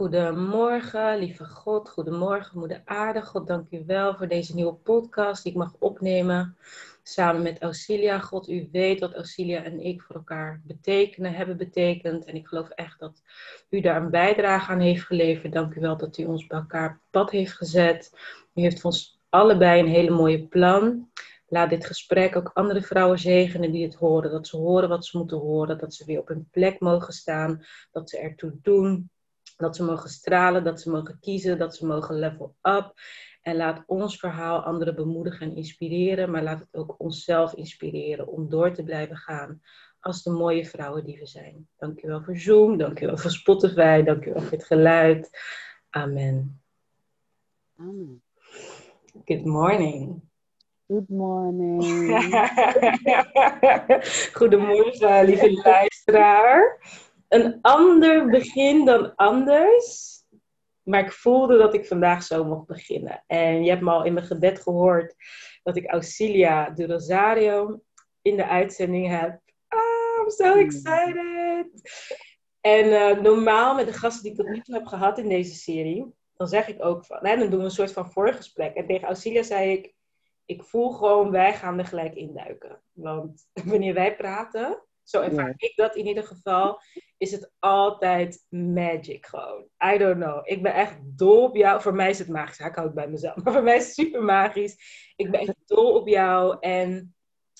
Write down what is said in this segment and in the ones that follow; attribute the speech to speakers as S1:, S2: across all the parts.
S1: Goedemorgen, lieve God. Goedemorgen, moeder aarde. God, dank u wel voor deze nieuwe podcast die ik mag opnemen samen met Auxilia. God, u weet wat Auxilia en ik voor elkaar betekenen, hebben betekend. En ik geloof echt dat u daar een bijdrage aan heeft geleverd. Dank u wel dat u ons bij elkaar pad heeft gezet. U heeft voor ons allebei een hele mooie plan. Laat dit gesprek ook andere vrouwen zegenen die het horen. Dat ze horen wat ze moeten horen. Dat ze weer op hun plek mogen staan. Dat ze ertoe doen. Dat ze mogen stralen. Dat ze mogen kiezen. Dat ze mogen level up. En laat ons verhaal anderen bemoedigen en inspireren. Maar laat het ook onszelf inspireren om door te blijven gaan als de mooie vrouwen die we zijn. Dankjewel voor Zoom. Dankjewel voor Spotify. Dankjewel voor het geluid. Amen.
S2: Amen.
S1: Good morning.
S2: Good morning.
S1: Goedemorgen, lieve luisteraar. Een ander begin dan anders. Maar ik voelde dat ik vandaag zo mocht beginnen. En je hebt me al in mijn gebed gehoord dat ik Auxilia de Rosario in de uitzending heb. Ah, I'm so excited! En eh, normaal met de gasten die ik tot nu toe heb gehad in deze serie, dan zeg ik ook van, hè, dan doen we een soort van voorgesprek. En tegen Auxilia zei ik, ik voel gewoon, wij gaan er gelijk induiken. Want wanneer wij praten, zo ervaar ik dat in ieder geval, is het altijd magic gewoon. I don't know. Ik ben echt dol op jou. Voor mij is het magisch. Ik hou het bij mezelf. Maar voor mij is het super magisch. Ik ben echt dol op jou. En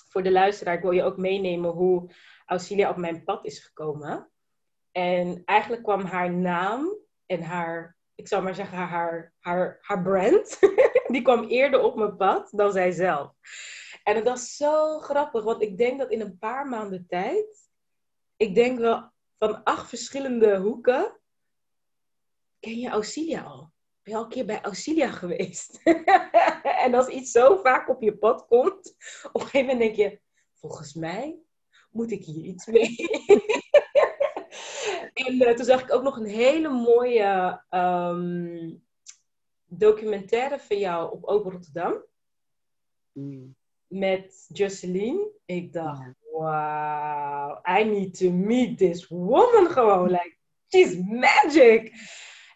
S1: voor de luisteraar, ik wil je ook meenemen hoe Auxilia op mijn pad is gekomen. En eigenlijk kwam haar naam en haar, ik zou maar zeggen, haar, haar, haar brand, die kwam eerder op mijn pad dan zij zelf. En dat was zo grappig, want ik denk dat in een paar maanden tijd, ik denk wel van acht verschillende hoeken. Ken je Auxilia al? Ben je al een keer bij Auxilia geweest? en als iets zo vaak op je pad komt, op een gegeven moment denk je, volgens mij moet ik hier iets mee. en uh, toen zag ik ook nog een hele mooie um, documentaire van jou op Open Rotterdam.
S2: Mm.
S1: Met Jocelyn. Ik dacht, wow, I need to meet this woman gewoon. Like, she's magic.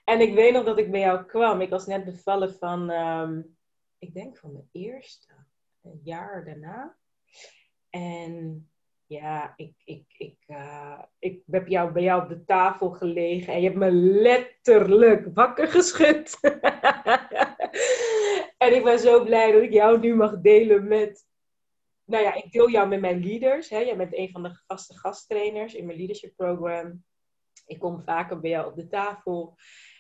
S1: En ik weet nog dat ik bij jou kwam. Ik was net bevallen van, um, ik denk van mijn eerste, een jaar daarna. En ja, ik, ik, ik, uh, ik heb jou, bij jou op de tafel gelegen en je hebt me letterlijk wakker geschud. en ik ben zo blij dat ik jou nu mag delen met nou ja, ik deel jou met mijn leaders. Hè. Jij bent een van de vaste gasttrainers in mijn leadership program. Ik kom vaker bij jou op de tafel.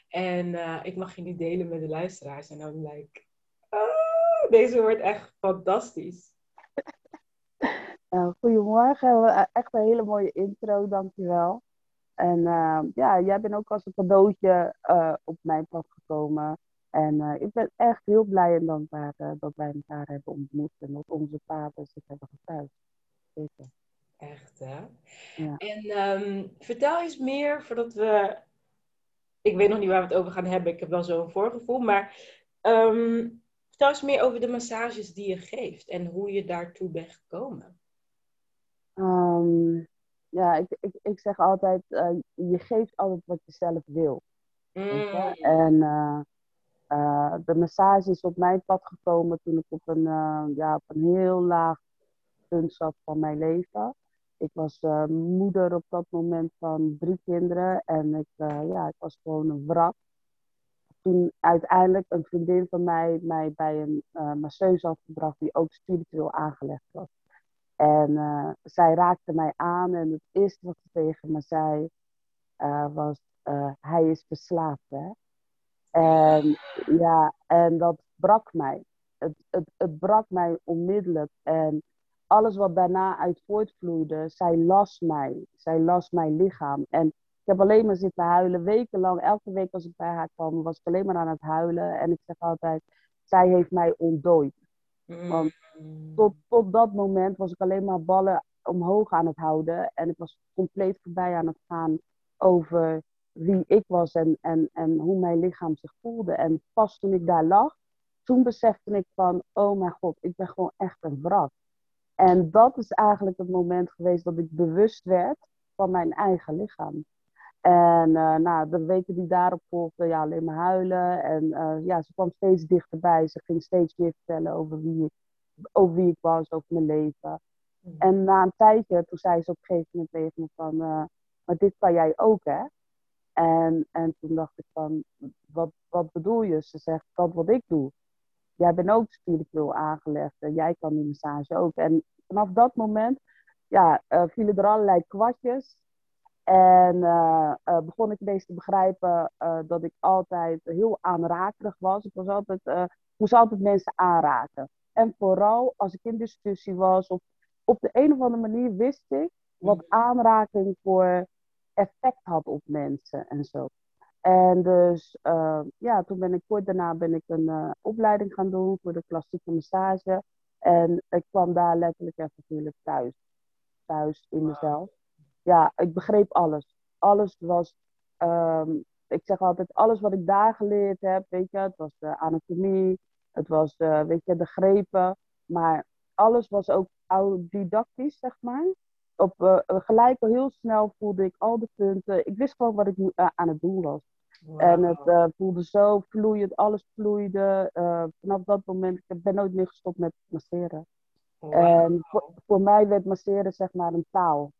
S1: En uh, ik mag je nu delen met de luisteraars. En dan like, oh, deze wordt echt fantastisch.
S2: Uh, goedemorgen, echt een hele mooie intro, dankjewel. En uh, ja, jij bent ook als een cadeautje op mijn pad gekomen. En uh, ik ben echt heel blij en dankbaar uh, dat wij elkaar hebben ontmoet en dat onze paden zich hebben. Zeker.
S1: Echt, hè? Ja. En um, vertel eens meer voordat we. Ik weet nog niet waar we het over gaan hebben, ik heb wel zo'n voorgevoel, maar um, vertel eens meer over de massages die je geeft en hoe je daartoe bent gekomen.
S2: Um, ja, ik, ik, ik zeg altijd: uh, je geeft altijd wat je zelf wil. Mm. En uh, de massage is op mijn pad gekomen toen ik op een, uh, ja, op een heel laag punt zat van mijn leven. Ik was uh, moeder op dat moment van drie kinderen en ik, ja, ik was gewoon een wrak. Toen uiteindelijk een vriendin van mij mij bij een masseuse had gebracht die ook spiritueel aangelegd was. En zij raakte mij aan en het eerste wat ze tegen me zei was, hij is verslaafd hè. En ja, en dat brak mij. Het, het, het brak mij onmiddellijk. En alles wat daarna uit voortvloeide, zij las mij. Zij las mijn lichaam. En ik heb alleen maar zitten huilen, wekenlang. Elke week als ik bij haar kwam, was ik alleen maar aan het huilen. En ik zeg altijd, zij heeft mij ontdooid. Want tot, tot dat moment was ik alleen maar ballen omhoog aan het houden. En ik was compleet voorbij aan het gaan over wie ik was en, en, en hoe mijn lichaam zich voelde. En pas toen ik daar lag, toen besefte ik van, oh mijn god, ik ben gewoon echt een wrak. En dat is eigenlijk het moment geweest dat ik bewust werd van mijn eigen lichaam. En uh, nou, de weken die daarop volgden, ja, alleen maar huilen. En uh, ja, ze kwam steeds dichterbij. Ze ging steeds meer vertellen over wie ik, over wie ik was, over mijn leven. Mm. En na een tijdje, toen zei ze op een gegeven moment tegen me van... Uh, maar dit kan jij ook, hè? En, en toen dacht ik van, wat, wat bedoel je? Ze zegt, dat wat ik doe. Jij bent ook spiritueel aangelegd en jij kan die massage ook. En vanaf dat moment ja, vielen er allerlei kwartjes. En uh, uh, begon ik ineens te begrijpen dat ik altijd heel aanrakerig was. Ik was altijd, moest altijd mensen aanraken. En vooral als ik in discussie was, of op de een of andere manier wist ik wat mhm. aanraking voor effect had op mensen en zo. En dus ja, toen ben ik kort daarna ben ik een opleiding gaan doen voor de klassieke massage. En ik kwam daar letterlijk en natuurlijk thuis. Thuis in mezelf ja, ik begreep alles. Alles was, ehm, ik zeg altijd, alles wat ik daar geleerd heb, weet je, het was de anatomie, het was, de, weet je, de grepen, maar alles was ook autodidactisch, zeg maar. Op uh, gelijk al heel snel voelde ik al de punten. Ik wist gewoon wat ik uh, aan het doen was. En het uh, voelde zo vloeiend, alles vloeide. vanaf dat moment, ik ben nooit meer gestopt met masseren. En voor, voor, mij werd masseren zeg maar een taal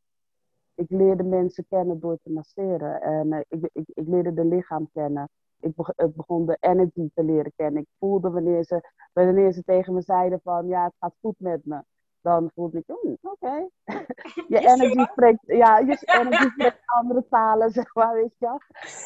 S2: ik leerde mensen kennen door te masseren. En ik, ik, ik, leerde de lichaam kennen. Ik, begon de energy te leren kennen. Ik voelde wanneer ze, wanneer ze tegen me zeiden van ja, het gaat goed met me. Dan voelde ik, oh, oké. Okay. je energy spreekt, ja, je energy spreekt andere talen, zeg maar, weet je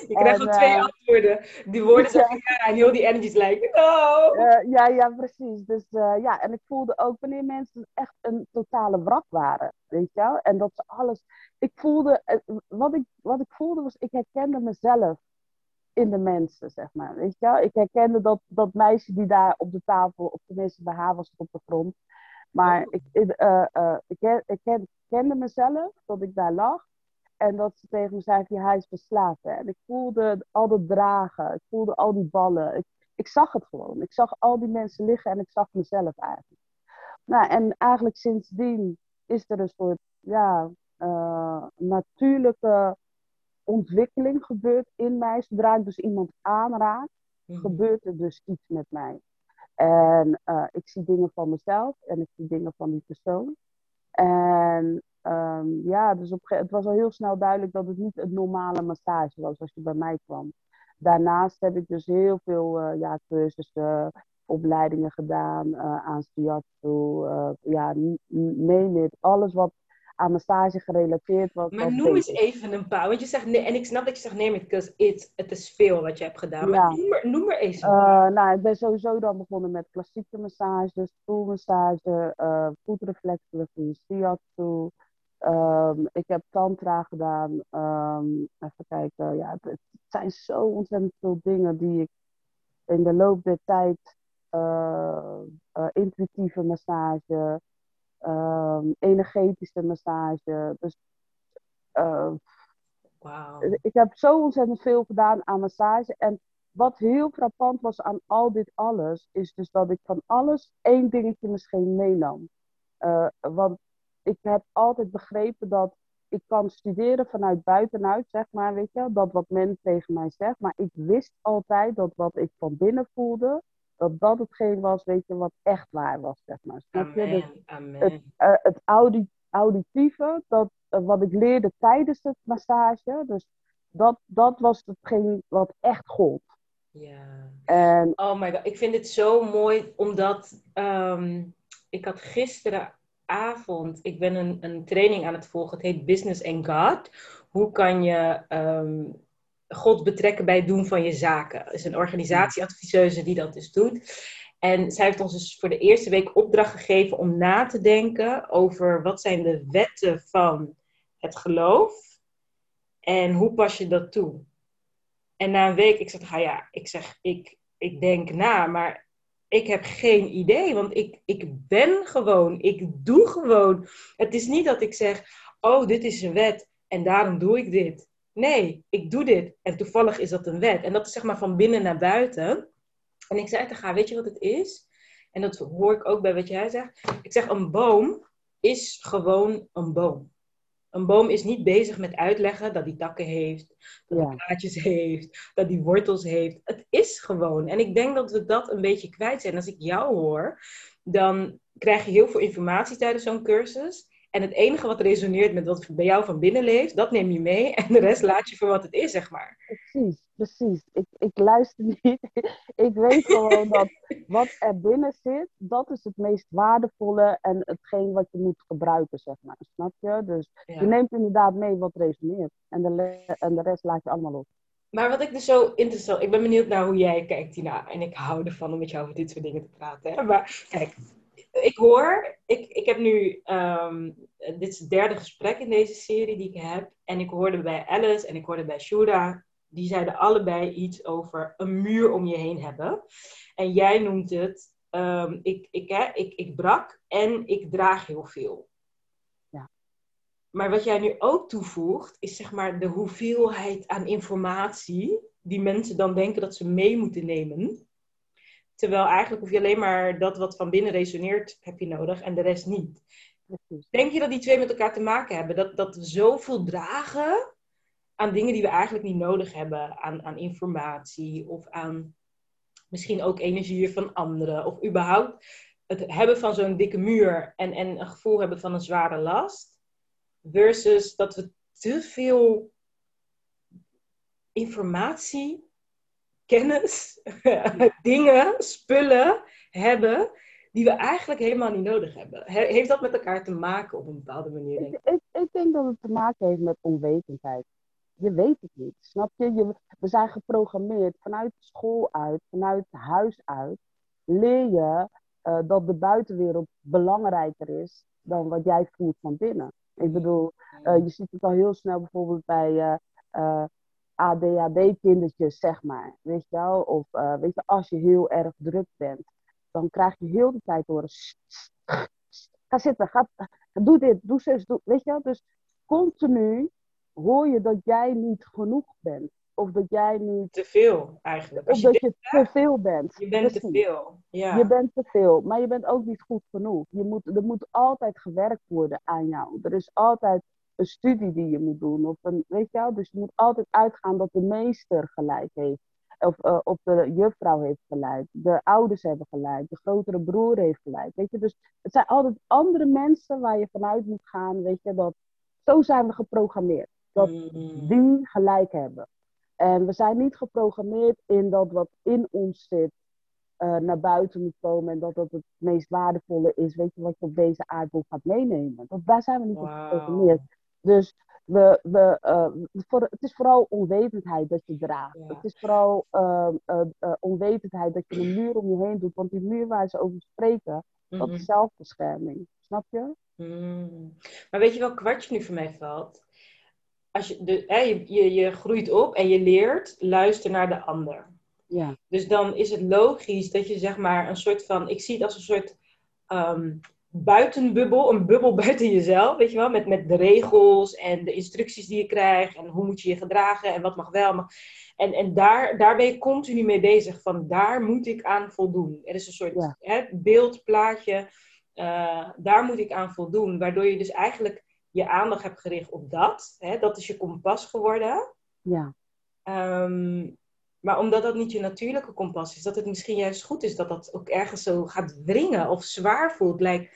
S1: Je krijgt al twee uh, antwoorden. Die woorden zeggen ja, en heel die energy is like, no!
S2: Uh, ja, ja, precies. Dus ja, en ik voelde ook wanneer mensen echt een totale wrak waren, weet je wel. En dat ze alles ik voelde, eh, wat ik, wat ik voelde was, ik herkende mezelf in de mensen, zeg maar. Weet je wel? Ik herkende dat, dat meisje die daar op de tafel, of tenminste bij haar was op de grond. Maar ik, uh, uh, ik, ik, kende mezelf, dat ik daar lag. En dat ze tegen me zei, hij is verslaafd. En ik voelde al dat dragen, ik voelde al die ballen. Ik, ik zag het gewoon. Ik zag al die mensen liggen en ik zag mezelf eigenlijk. Nou, en eigenlijk sindsdien is er een soort, ja, uh, natuurlijke ontwikkeling gebeurt in mij. Zodra ik dus iemand aanraak, mhm. gebeurt er dus iets met mij. En uh, ik zie dingen van mezelf en ik zie dingen van die persoon. En um, ja, dus op, het was al heel snel duidelijk dat het niet een normale massage was als je bij mij kwam. Daarnaast heb ik dus heel veel uh, ja, cursussen, opleidingen gedaan uh, aan shiatsu. ja, neem het. Alles wat aan massage gerelateerd was.
S1: Maar noem eens even een paar. Want je zegt nee, en ik snap dat je zegt nee, because it, het is veel wat je hebt gedaan. Maar noem, er, noem er eens een
S2: uh, nou, ik ben sowieso dan begonnen met klassieke massage, stoelmassage, uh, voetreflextherapie, shiatsu. Um, ik heb tantra gedaan. Um, even kijken. Ja, het, het, zijn zo ontzettend veel dingen die ik in de loop der tijd. Uh, intuïtieve massage, um, energetische massage. Dus uh, wow. ik heb zo ontzettend veel gedaan aan massage. En wat heel frappant was aan al dit alles, is dus dat ik van alles één dingetje misschien meenam. Uh, want ik heb altijd begrepen dat ik kan studeren vanuit buitenuit, zeg maar, weet je, dat wat men tegen mij zegt. Maar ik wist altijd dat wat ik van binnen voelde, dat dat hetgeen was, weet je, wat echt waar was, zeg maar. Snap je? Dus het, uh, het auditieve, dat, uh, wat ik leerde tijdens het massage, dus dat, dat was hetgeen wat echt gold.
S1: Ja. En, oh my god, ik vind het zo mooi, omdat um, ik had gisteravond, ik ben een, een training aan het volgen, het heet Business and God. Hoe kan je um, God betrekken bij het doen van je zaken. Er is een organisatieadviseuse die dat dus doet. En zij heeft ons dus voor de eerste week opdracht gegeven om na te denken over wat zijn de wetten van het geloof en hoe pas je dat toe. En na een week, ik zeg, ah ja, ik zeg, ik, ik denk na, maar ik heb geen idee, want ik, ik ben gewoon, ik doe gewoon. Het is niet dat ik zeg, oh, dit is een wet en daarom doe ik dit. Nee, ik doe dit. En toevallig is dat een wet. En dat is zeg maar van binnen naar buiten. En ik zei tegen haar, weet je wat het is? En dat hoor ik ook bij wat jij zegt. Ik zeg, een boom is gewoon een boom. Een boom is niet bezig met uitleggen dat die takken heeft, dat
S2: Ja.
S1: die blaadjes heeft, dat die wortels heeft. Het is gewoon. En ik denk dat we dat een beetje kwijt zijn. Als ik jou hoor, dan krijg je heel veel informatie tijdens zo'n cursus. En het enige wat resoneert met wat bij jou van binnen leeft, dat neem je mee. En de rest laat je voor wat het is, zeg maar.
S2: Precies, precies. Ik, ik luister niet. ik weet gewoon dat wat er binnen zit, dat is het meest waardevolle en hetgeen wat je moet gebruiken, zeg maar. Snap je? Dus
S1: Ja.
S2: je neemt inderdaad mee wat resoneert. En de, en de rest laat je allemaal los.
S1: Maar wat ik dus zo interessant... Ik ben benieuwd naar hoe jij kijkt, Tina. En ik hou ervan om met jou over dit soort dingen te praten. Hè? Maar kijk, ik hoor... Ik, ik heb nu... ehm, dit is het derde gesprek in deze serie die ik heb. En ik hoorde bij Alice en ik hoorde bij Shura... Die zeiden allebei iets over een muur om je heen hebben. En jij noemt het... ehm, ik, ik, hè, ik, ik brak en ik draag heel veel.
S2: Ja.
S1: Maar wat jij nu ook toevoegt, is zeg maar de hoeveelheid aan informatie die mensen dan denken dat ze mee moeten nemen. Terwijl eigenlijk hoef je alleen maar dat wat van binnen resoneert, heb je nodig en de rest niet. Denk je dat die twee met elkaar te maken hebben? Dat, dat we zoveel dragen aan dingen die we eigenlijk niet nodig hebben. Aan, aan informatie of aan misschien ook energieën van anderen. Of überhaupt het hebben van zo'n dikke muur en, en een gevoel hebben van een zware last. Versus dat we te veel informatie, kennis, dingen, spullen hebben die we eigenlijk helemaal niet nodig hebben. He- heeft dat met elkaar te maken op een bepaalde manier? Denk
S2: Ik,
S1: ik?
S2: ik, ik denk dat het te maken heeft met onwetendheid. Je weet het niet, snap je? je? We zijn geprogrammeerd vanuit school uit, vanuit huis uit. Leer je eh, dat de buitenwereld belangrijker is dan wat jij voelt van binnen. Ik bedoel, eh, je ziet het al heel snel bijvoorbeeld bij eh, ADHD-kindertjes, zeg maar. Weet je wel? Of eh, weet je, als je heel erg druk bent, dan krijg je heel de tijd horen. "Sst, sst, sst, Ga zitten, ga, doe dit, doe zus, doe. Weet je wel? Dus continu hoor je dat jij niet genoeg bent. Of dat jij niet.
S1: Te veel eigenlijk.
S2: Of
S1: je,
S2: dat je te veel bent.
S1: je bent te veel. Ja.
S2: Je bent te veel, maar je bent ook niet goed genoeg. Je moet, er moet altijd gewerkt worden aan jou. Er is altijd een studie die je moet doen. Of een, weet je wel? Dus je moet altijd uitgaan dat de meester gelijk heeft. Of, of de juffrouw heeft gelijk. De ouders hebben gelijk. De grotere broer heeft gelijk. Weet je? Dus het zijn altijd andere mensen waar je vanuit moet gaan. Weet je? Dat, zo zijn we geprogrammeerd. Dat
S1: Mm.
S2: die gelijk hebben. En we zijn niet geprogrammeerd in dat wat in ons zit eh, naar buiten moet komen en dat dat het meest waardevolle is, weet je, wat je op deze aardbol gaat meenemen. Dat, daar zijn we niet op geprogrammeerd. Dus we, we, eh, voor, het is vooral onwetendheid dat je draagt.
S1: Ja.
S2: Het is vooral eh, eh, eh, onwetendheid dat je een muur om je heen doet. Want die muur waar ze over spreken, dat
S1: Mhm.
S2: is zelfbescherming. Snap je?
S1: Mm. Maar weet je welk kwartje nu voor mij valt? Als je, de, hè, je, je, je groeit op en je leert luisteren naar de ander.
S2: Ja.
S1: Dus dan is het logisch dat je zeg maar een soort van, ik zie het als een soort ehm, buitenbubbel, een bubbel buiten jezelf, weet je wel, met, met de regels en de instructies die je krijgt en hoe moet je je gedragen en wat mag wel. Mag. En, en daar, daar ben je continu mee bezig, van daar moet ik aan voldoen. Er is een soort
S2: Ja.
S1: hè, beeld, plaatje, eh, daar moet ik aan voldoen, waardoor je dus eigenlijk je aandacht hebt gericht op dat. Hè, dat is je kompas geworden.
S2: Ja.
S1: Ehm, maar omdat dat niet je natuurlijke kompas is, dat het misschien juist goed is dat dat ook ergens zo gaat wringen of zwaar voelt. Lijkt,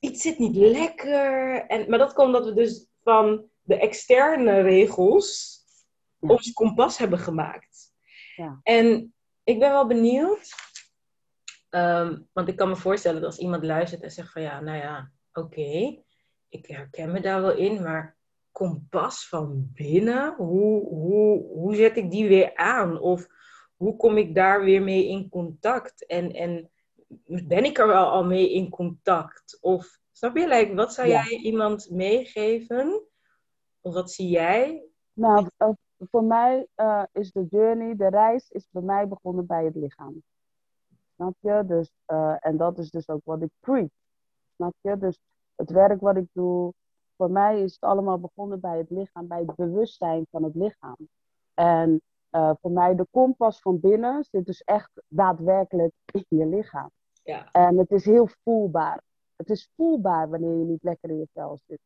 S1: iets zit niet lekker. En, maar dat komt omdat we dus van de externe regels
S2: Ja.
S1: ons kompas hebben gemaakt.
S2: Ja.
S1: En ik ben wel benieuwd, ehm, want ik kan me voorstellen dat als iemand luistert en zegt van ja, nou ja, oké, ik herken me daar wel in, maar kompas van binnen, hoe, hoe, hoe zet ik die weer aan? Of hoe kom ik daar weer mee in contact? En, en ben ik er wel al mee in contact? Of snap je, like, wat zou
S2: Ja.
S1: jij iemand meegeven? Of wat zie jij?
S2: Nou, eh, voor mij eh, is de journey, de reis, is bij mij begonnen bij het lichaam. Snap je? Dus, eh, en dat is dus ook wat ik preach. Snap je? Dus het werk wat ik doe, voor mij is het allemaal begonnen bij het lichaam, bij het bewustzijn van het lichaam. En eh, voor mij de kompas van binnen zit dus echt daadwerkelijk in je lichaam.
S1: Ja.
S2: En het is heel voelbaar. Het is voelbaar wanneer je niet lekker in je vel zit.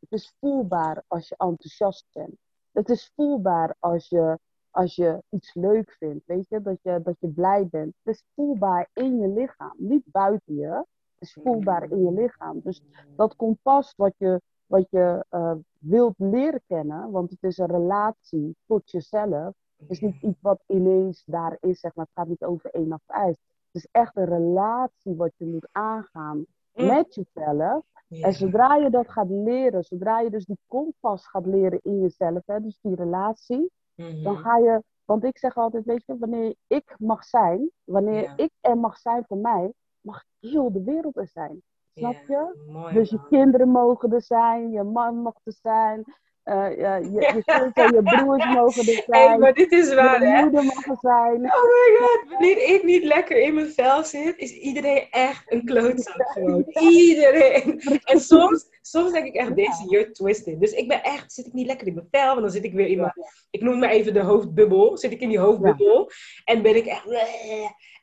S2: Het is voelbaar als je enthousiast bent. Het is voelbaar als je, als je iets leuk vindt, weet je? Dat, je, dat je blij bent. Het is voelbaar in je lichaam, niet buiten je. Het is voelbaar in je lichaam. Dus dat kompas wat je, wat je uh, wilt leren kennen, want het is een relatie tot jezelf, is niet iets wat ineens daar is, zeg maar. Het gaat niet over één of ijs. Het is echt een relatie wat je moet aangaan mm. met jezelf. En zodra je dat gaat leren, zodra je dus die kompas gaat leren in jezelf, hè, dus die relatie, dan mhm. ga je, want ik zeg altijd, weet je, wanneer ik mag zijn, wanneer ik er mag zijn voor mij, mag heel de wereld er zijn. Snap je? dus je kinderen mogen er zijn, je man mag er zijn, uh, je, je, zus en je broers mogen er zijn.
S1: Hey, maar dit is waar,
S2: je moeder mag er zijn.
S1: Oh my god, wanneer ik niet lekker in mijn vel zit, is iedereen echt een klootzak gewoon. Iedereen. En soms, soms denk ik echt, deze you're twisted. Dus ik ben echt, zit ik niet lekker in mijn vel, want dan zit ik weer in mijn, ik noem maar even de hoofdbubbel, zit ik in die hoofdbubbel. En ben ik echt,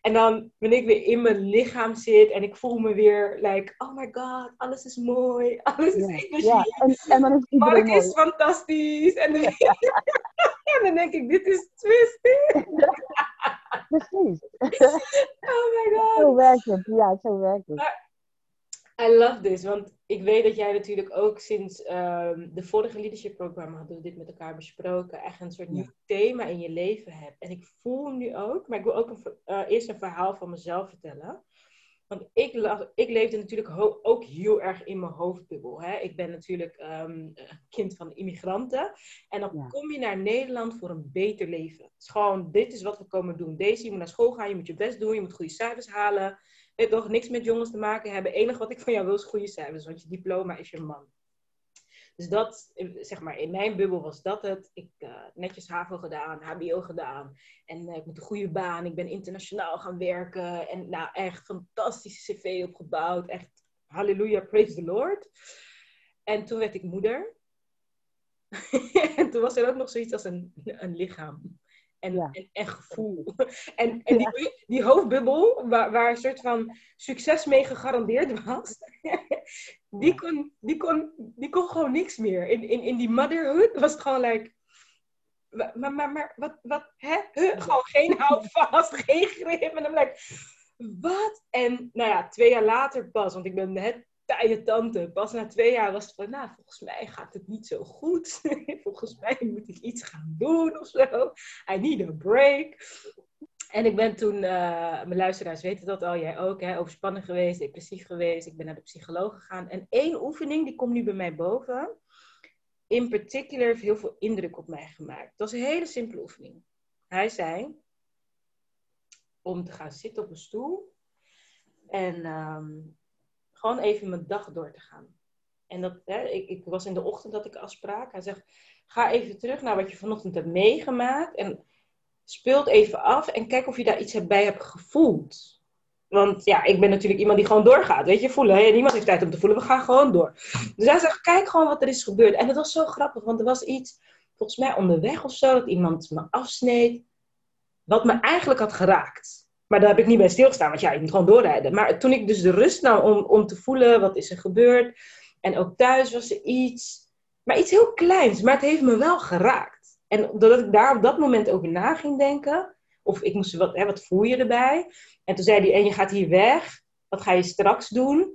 S1: en dan ben ik weer in mijn lichaam zit en ik voel me weer like, oh my god, alles is mooi, alles is energie.
S2: En, en dan is
S1: Mark is fantastisch. En dan, en dan denk ik, dit is twisting.
S2: Precies.
S1: oh my god.
S2: Zo werkt het, ja, zo werkt het.
S1: I love this, want ik weet dat jij natuurlijk ook sinds um, de vorige leadership programma hadden we dit met elkaar besproken, echt een soort nieuw thema in je leven hebt. En ik voel nu ook, maar ik wil ook een, uh, eerst een verhaal van mezelf vertellen. Want ik, ik leefde natuurlijk ook heel erg in mijn hoofdbubbel. Hè? Ik ben natuurlijk um, kind van immigranten. En dan kom je naar Nederland voor een beter leven. Het is gewoon, dit is wat we komen doen. Deze, je moet naar school gaan, je moet je best doen, je moet goede cijfers halen weet toch, niks met jongens te maken hebben. Het enige wat ik van jou wil is goede cijfers, want je diploma is je man. Dus dat, zeg maar, in mijn bubbel was dat het. Ik uh, netjes HAVO gedaan, HBO gedaan. En uh, ik moet een goede baan. Ik ben internationaal gaan werken. En nou, echt fantastische cv opgebouwd. Echt, halleluja, praise the Lord. En toen werd ik moeder. en toen was er ook nog zoiets als een, een lichaam en, en, gevoel. En, en die, die hoofdbubbel, waar, waar een soort van succes mee gegarandeerd was, die, kon, die, kon, die kon gewoon niks meer. In, in, in die motherhood was het gewoon like. Maar, maar, maar wat, wat, hè? Gewoon geen houvast, geen grip. En dan like, wat? En nou ja, twee jaar later pas, want ik ben net taaie tante. Pas na twee jaar was het van, nou, volgens mij gaat het niet zo goed. volgens mij moet ik iets gaan doen of zo. I need a break. En ik ben toen, uh, mijn luisteraars weten dat al, jij ook, hè, overspannen geweest, depressief geweest. Ik ben naar de psycholoog gegaan. En één oefening, die komt nu bij mij boven. In particular heeft heel veel indruk op mij gemaakt. Dat was een hele simpele oefening. Hij zei, om te gaan zitten op een stoel. En um, gewoon even mijn dag door te gaan. En dat, hè, ik, ik, was in de ochtend dat ik afspraak. Hij zegt, ga even terug naar wat je vanochtend hebt meegemaakt. En speelt even af en kijk of je daar iets bij hebt gevoeld. Want ja, ik ben natuurlijk iemand die gewoon doorgaat. Weet je, voelen. Hè? Niemand heeft tijd om te voelen. We gaan gewoon door. Dus hij zegt, kijk gewoon wat er is gebeurd. En dat was zo grappig, want er was iets, volgens mij onderweg of zo, dat iemand me afsneed. Wat me eigenlijk had geraakt. Maar daar heb ik niet bij stilgestaan, want ja, je moet gewoon doorrijden. Maar toen ik dus de rust nam om, om te voelen, wat is er gebeurd. En ook thuis was er iets, maar iets heel kleins, maar het heeft me wel geraakt. En doordat ik daar op dat moment over na ging denken, of ik moest, wat, hè, wat voel je erbij? En toen zei hij, en je gaat hier weg, wat ga je straks doen?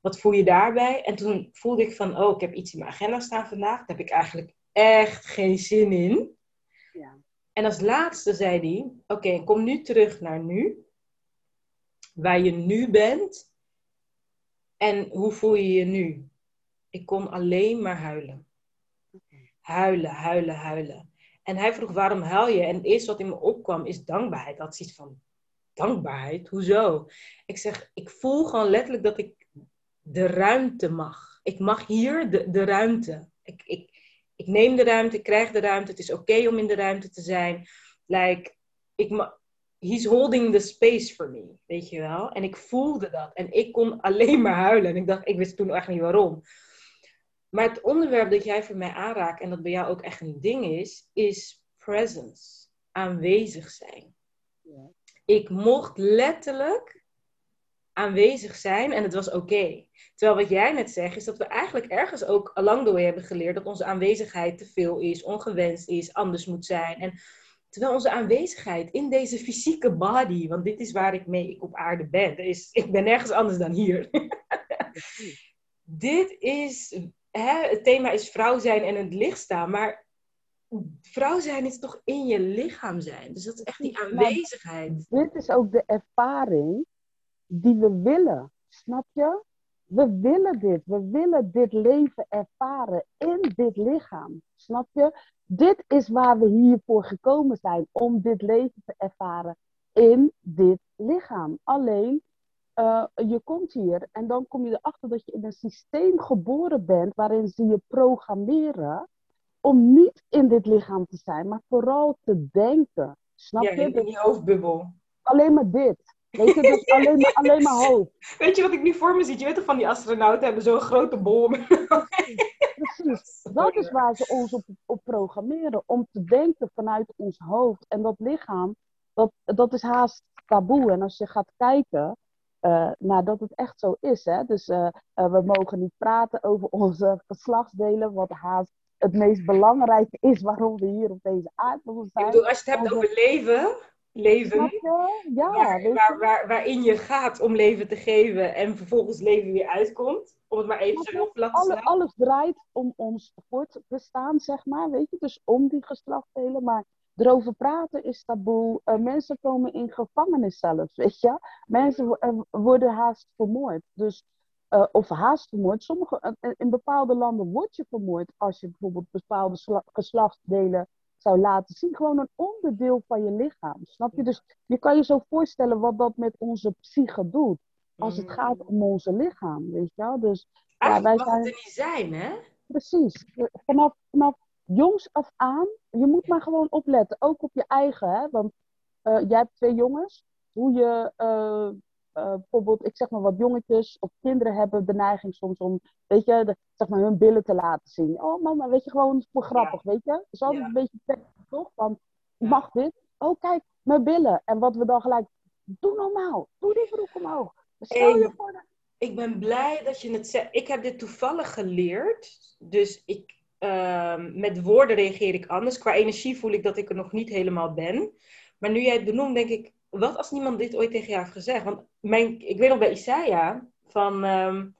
S1: Wat voel je daarbij? En toen voelde ik van, oh, ik heb iets in mijn agenda staan vandaag. Daar heb ik eigenlijk echt geen zin in. Ja. En als laatste zei hij: Oké, kom nu terug naar nu. Waar je nu bent. En hoe voel je je nu? Ik kon alleen maar huilen. Huilen, huilen, huilen. En hij vroeg: Waarom huil je? En het eerste wat in me opkwam is dankbaarheid. Dat is iets van: Dankbaarheid? Hoezo? Ik zeg: Ik voel gewoon letterlijk dat ik de ruimte mag. Ik mag hier de, de ruimte. Ik, ik, ik neem de ruimte, ik krijg de ruimte. Het is oké om in de ruimte te zijn. Like, ik he's holding the space for me, weet je wel. En ik voelde dat. En ik kon alleen maar huilen. En ik dacht, ik wist toen echt niet waarom. Maar het onderwerp dat jij voor mij aanraakt, en dat bij jou ook echt een ding is, is presence. Aanwezig zijn. Ja. Ik mocht letterlijk aanwezig zijn en het was oké. Terwijl wat jij net zegt, is dat we eigenlijk ergens ook along the way hebben geleerd dat onze aanwezigheid te veel is, ongewenst is, anders moet zijn. En terwijl onze aanwezigheid in deze fysieke body, want dit is waar ik mee ik op aarde ben, is, ik ben nergens anders dan hier. dit is, hè, het thema is vrouw zijn en het licht staan, maar vrouw zijn is toch in je lichaam zijn. Dus dat is echt die aanwezigheid.
S2: dit is ook de ervaring die we willen. Snap je? We willen dit. We willen dit leven ervaren in dit lichaam. Snap je? Dit is waar we hiervoor gekomen zijn. Om dit leven te ervaren in dit lichaam. Alleen, uh, je komt hier en dan kom je erachter dat je in een systeem geboren bent waarin ze je programmeren om niet in dit lichaam te zijn, maar vooral te denken. Snap
S1: ja,
S2: je?
S1: in je hoofdbubbel.
S2: Alleen maar dit. Weet je, dus alleen, maar, alleen maar hoofd.
S1: Weet je wat ik nu voor me zie? Je weet toch van die astronauten hebben zo'n grote bol.
S2: Precies. Dat is waar ze ons op, op programmeren. Om te denken vanuit ons hoofd. En dat lichaam, dat, dat is haast taboe. En als je gaat kijken, uh, nou, dat het echt zo is. Hè? Dus uh, uh, we mogen niet praten over onze geslachtsdelen, wat haast het meest belangrijke is waarom we hier op deze aardbol zijn.
S1: Ik bedoel, als je het hebt over leven, leven
S2: ja,
S1: waar, waar, waar, waarin je gaat om leven te geven en vervolgens leven weer uitkomt. Om het maar even zo heel plat te
S2: Alle, Alles draait om ons voortbestaan, zeg maar. Weet je, dus om die geslachtsdelen. Maar erover praten is taboe. Uh, mensen komen in gevangenis zelfs, weet je. Mensen uh, worden haast vermoord. Dus uh, of haast vermoord. Sommige, in bepaalde landen word je vermoord als je bijvoorbeeld bepaalde geslachtsdelen zou laten zien. Gewoon een onderdeel van je lichaam. Snap je? Dus je kan je zo voorstellen wat dat met onze psyche doet. Als het gaat om onze lichaam, weet je wel. Dus,
S1: ja, wij zijn... het er niet zijn, hè?
S2: Precies. Vanaf, vanaf jongs af aan, je moet maar gewoon opletten. Ook op je eigen, hè. Want uh, jij hebt twee jongens. Hoe je uh, bijvoorbeeld, ik zeg maar wat jongetjes of kinderen hebben de neiging soms om, weet je, de, zeg maar hun billen te laten zien. Oh mama, weet je, gewoon voor grappig, weet je. Het is altijd ja. een beetje toch? Van, mag dit? Oh kijk, mijn billen. En wat we dan gelijk, doe normaal, doe die broek omhoog. Stel je voor
S1: Ik ben blij dat je het zegt. Ik heb dit toevallig geleerd, dus ik, uh, met woorden reageer ik anders. Qua energie voel ik dat ik er nog niet helemaal ben. Maar nu jij het benoemt, denk ik, wat als niemand dit ooit tegen jou heeft gezegd? Want mijn, ik weet nog bij Isaiah, van, um,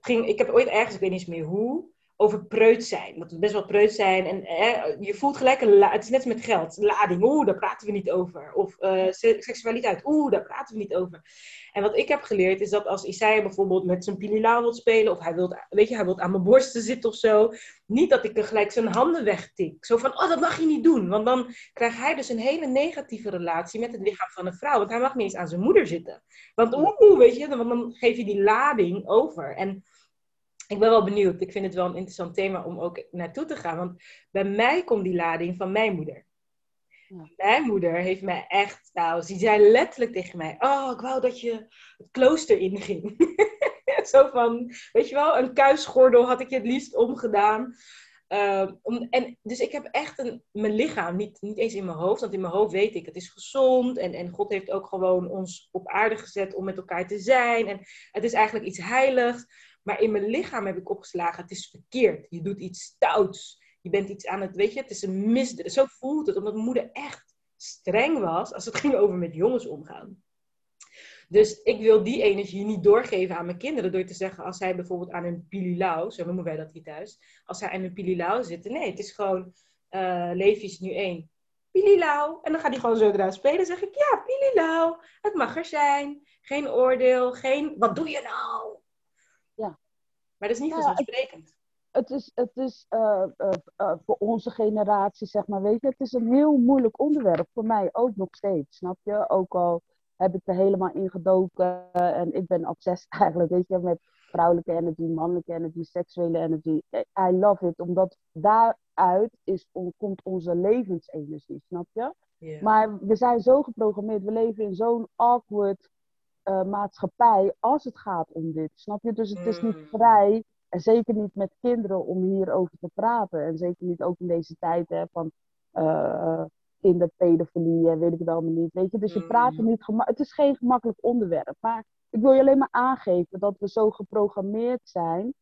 S1: ging, ik heb ooit ergens, ik weet niet eens meer hoe, over preut zijn. Dat we best wel preut zijn. En eh, je voelt gelijk een Het is net met geld. Lading, oeh, daar praten we niet over. Of uh, seksualiteit, oeh, daar praten we niet over. En wat ik heb geleerd is dat als Isaiah bijvoorbeeld met zijn pilila wil spelen. Of hij wil, weet je, hij wil aan mijn borsten zitten of zo. Niet dat ik er gelijk zijn handen wegtik. Zo van, oh, dat mag je niet doen. Want dan krijgt hij dus een hele negatieve relatie met het lichaam van een vrouw. Want hij mag niet eens aan zijn moeder zitten. Want oeh, weet je, want dan geef je die lading over. En ik ben wel benieuwd. Ik vind het wel een interessant thema om ook naartoe te gaan. Want bij mij komt die lading van mijn moeder. Ja. Mijn moeder heeft mij echt, nou, ze zei letterlijk tegen mij: Oh, ik wou dat je het klooster inging. Zo van, weet je wel, een kuisgordel had ik je het liefst omgedaan. Um, om, en, dus ik heb echt een, mijn lichaam, niet, niet eens in mijn hoofd, want in mijn hoofd weet ik, het is gezond. En, en God heeft ook gewoon ons op aarde gezet om met elkaar te zijn. En het is eigenlijk iets heiligs. Maar in mijn lichaam heb ik opgeslagen, het is verkeerd. Je doet iets stouts. Je bent iets aan het, weet je, het is een misdrijf. Zo voelt het, omdat moeder echt streng was als het ging over met jongens omgaan. Dus ik wil die energie niet doorgeven aan mijn kinderen door te zeggen, als zij bijvoorbeeld aan een pililau, zo noemen wij dat hier thuis, als zij aan een pililau zitten. Nee, het is gewoon, uh, nu één. Pililau. En dan gaat hij gewoon zo eruit spelen. zeg ik, ja, pililau. Het mag er zijn. Geen oordeel, geen, wat doe je nou? Maar dat is niet vanzelfsprekend.
S2: Het, het is, het is uh, uh, uh, voor onze generatie, zeg maar, weet je, het is een heel moeilijk onderwerp. Voor mij ook nog steeds, snap je? Ook al heb ik er helemaal in gedoken en ik ben obsessief eigenlijk, weet je, met vrouwelijke energie, mannelijke energie, seksuele energie. I love it, omdat daaruit is, komt onze levensenergie, snap je? Yeah. Maar we zijn zo geprogrammeerd, we leven in zo'n awkward uh, maatschappij als het gaat om dit. Snap je? Dus het is niet mm. vrij, en zeker niet met kinderen, om hierover te praten. En zeker niet ook in deze tijd hè, van uh, kinderpedofilie en weet ik het allemaal niet. Weet je? Dus je praat er mm. niet Het is geen gemakkelijk onderwerp. Maar ik wil je alleen maar aangeven dat we zo geprogrammeerd zijn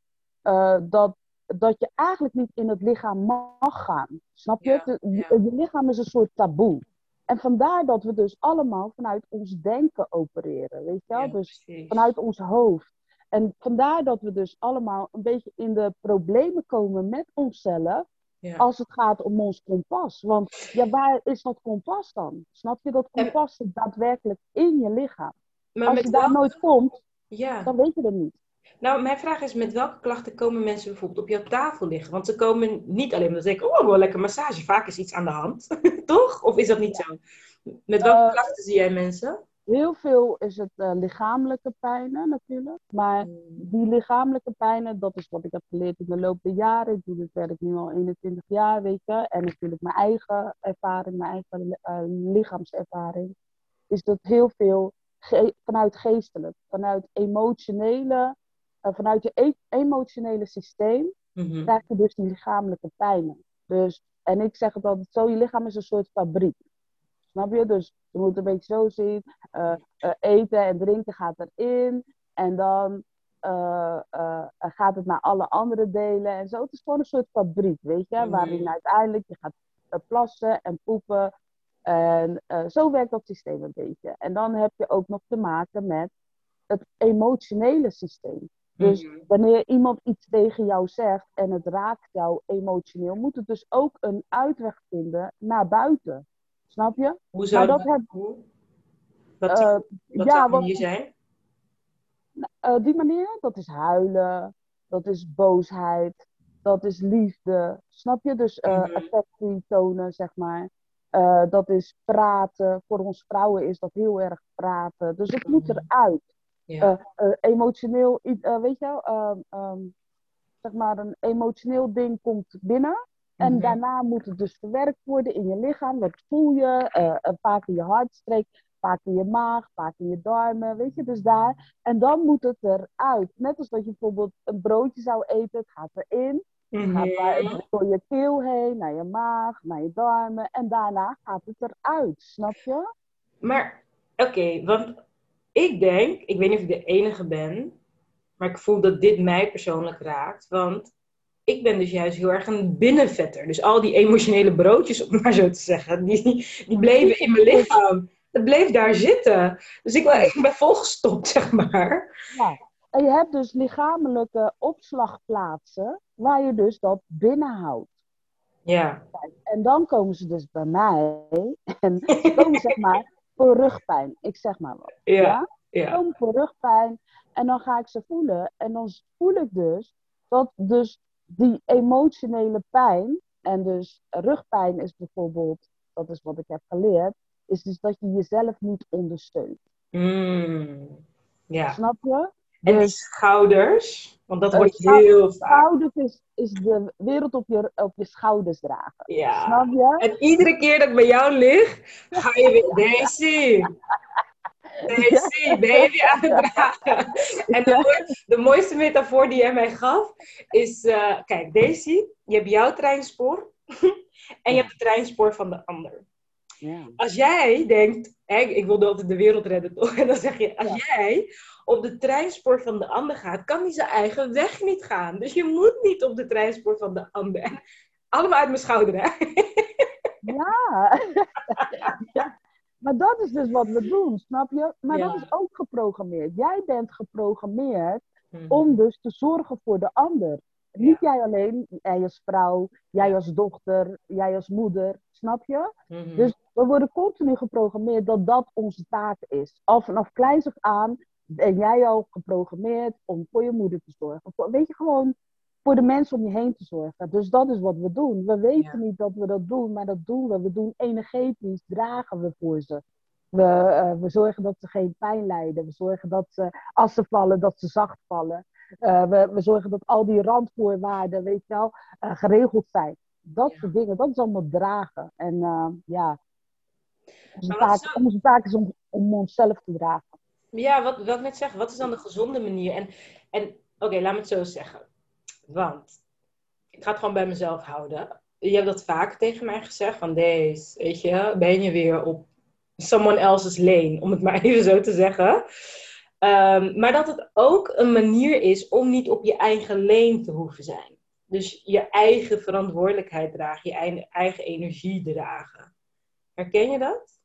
S2: uh, dat, dat je eigenlijk niet in het lichaam mag gaan. Snap je? je, lichaam is een soort taboe. En vandaar dat we dus allemaal vanuit ons denken opereren, weet je wel? dus vanuit ons hoofd. En vandaar dat we dus allemaal een beetje in de problemen komen met onszelf. Ja. Als het gaat om ons kompas. Want ja, waar is dat kompas dan? Snap je? Dat kompas zit daadwerkelijk in je lichaam. Maar Als je daar nooit komt, ja. dan weet je het niet.
S1: Nou, mijn vraag is, met welke klachten komen mensen bijvoorbeeld op jouw tafel liggen? Want ze komen niet alleen omdat ze denken, oh, wel lekker massage. Vaak is iets aan de hand, toch? Of is dat niet zo? Met welke uh, klachten zie jij mensen?
S2: Heel veel is het uh, lichamelijke pijnen natuurlijk. Maar hmm. die lichamelijke pijnen, dat is wat ik heb geleerd in de loop der jaren. Ik doe dit werk nu al 21 jaar, weet je. En natuurlijk mijn eigen ervaring, mijn eigen uh, lichaamservaring. Is dat heel veel vanuit geestelijk, vanuit emotionele, uh, vanuit je e emotionele systeem, mm krijg je dus die lichamelijke pijnen. Dus, en ik zeg het altijd zo, je lichaam is een soort fabriek. Snap je? Dus je moet een beetje zo zien. Uh, uh, eten en drinken gaat erin. En dan gaat het naar alle andere delen en zo. Het is gewoon een soort fabriek, weet je? Mm Waarin uiteindelijk je gaat plassen en poepen. En zo werkt dat systeem een beetje. En dan heb je ook nog te maken met het emotionele systeem. Dus mhm. wanneer iemand iets tegen jou zegt en het raakt jou emotioneel, moet het dus ook een uitweg vinden naar buiten. Snap je?
S1: Hoe zou dat, dat Wat, uh, ja, zou manier zijn?
S2: Uh, die manier, dat is huilen, dat is boosheid, dat is liefde. Snap je? Dus uh, mm affectie tonen, zeg maar. dat is praten. Voor ons vrouwen is dat heel erg praten. Dus het moet mhm. eruit. Ja. emotioneel, weet je wel, ehm, ehm, zeg maar een emotioneel ding komt binnen. En mhm. daarna moet het dus verwerkt worden in je lichaam. Wat voel je? Een paar keer je hartstreek, vaak in je maag, vaak in je darmen, weet je, dus daar. En dan moet het eruit. Net als dat je bijvoorbeeld een broodje zou eten, het gaat erin. Het gaat mhm. door je keel heen, naar je maag, naar je darmen. En daarna gaat het eruit, snap je?
S1: Maar, oké, want ik denk, ik weet niet of ik de enige ben, maar ik voel dat dit mij persoonlijk raakt. Want ik ben dus juist heel erg een binnenvetter. Dus al die emotionele broodjes, om maar zo te zeggen, die, die bleven in mijn lichaam. Het bleef daar zitten. Dus ik, ik ben volgestopt, zeg maar.
S2: Ja. En je hebt dus lichamelijke opslagplaatsen waar je dus dat binnenhoudt.
S1: Ja.
S2: En dan komen ze dus bij mij en komen zeg maar voor rugpijn. Ik zeg maar wat. Ja. ja? voor rugpijn en dan ga ik ze voelen. En dan voel ik dus dat dus die emotionele pijn, en dus rugpijn is bijvoorbeeld, dat is wat ik heb geleerd, is dus dat je jezelf niet ondersteunt.
S1: Mm, ja.
S2: Snap je?
S1: En dus, schouders, want dat wordt heel vaak.
S2: Schouders is, is de wereld op je, op je schouders dragen. Ja. Snap je?
S1: En iedere keer dat ik bij jou lig, ga je weer, Daisy, Daisy, baby aan het dragen. En de, de, mooiste metafoor die jij mij gaf is: uh, kijk, Daisy, je hebt jouw treinspoor en je hebt het treinspoor van de ander. Ja. Als jij denkt, hè, ik wilde altijd de wereld redden toch? En dan zeg je, als jij op de treinspoor van de ander gaat, kan hij zijn eigen weg niet gaan. Dus je moet niet op de treinspoor van de ander. Allemaal uit mijn schouder, hè?
S2: Ja. ja. Maar dat is dus wat we doen, snap je? Maar dat is ook geprogrammeerd. Jij bent geprogrammeerd mhm. om dus te zorgen voor de ander. Niet jij alleen, jij als vrouw, jij als dochter, jij als moeder, snap je? Mhm. Dus we worden continu geprogrammeerd dat dat onze taak is. Al vanaf kleins af aan ben jij al geprogrammeerd om voor je moeder te zorgen. weet je, gewoon voor de mensen om je heen te zorgen. Dus dat is wat we doen. We weten niet dat we dat doen, maar dat doen we. We doen energetisch, dragen we voor ze. We, uh, we zorgen dat ze geen pijn lijden. We zorgen dat ze, als ze vallen, dat ze zacht vallen. Uh, we, we zorgen dat al die randvoorwaarden, weet je wel, uh, geregeld zijn. Dat soort dingen, dat is allemaal dragen. En ja, onze taak, onze taak, is om, om onszelf te dragen.
S1: Ja, wat, wat net zeggen, wat is dan de gezonde manier? En, en oké, laat me het zo zeggen want ik ga het gewoon bij mezelf houden. Je hebt dat vaak tegen mij gezegd, van deze, weet je, ben je weer op someone else's lane, om het maar even zo te zeggen. Ehm, maar dat het ook een manier is om niet op je eigen leen te hoeven zijn. Dus je eigen verantwoordelijkheid dragen, je eigen energie dragen. Herken je dat?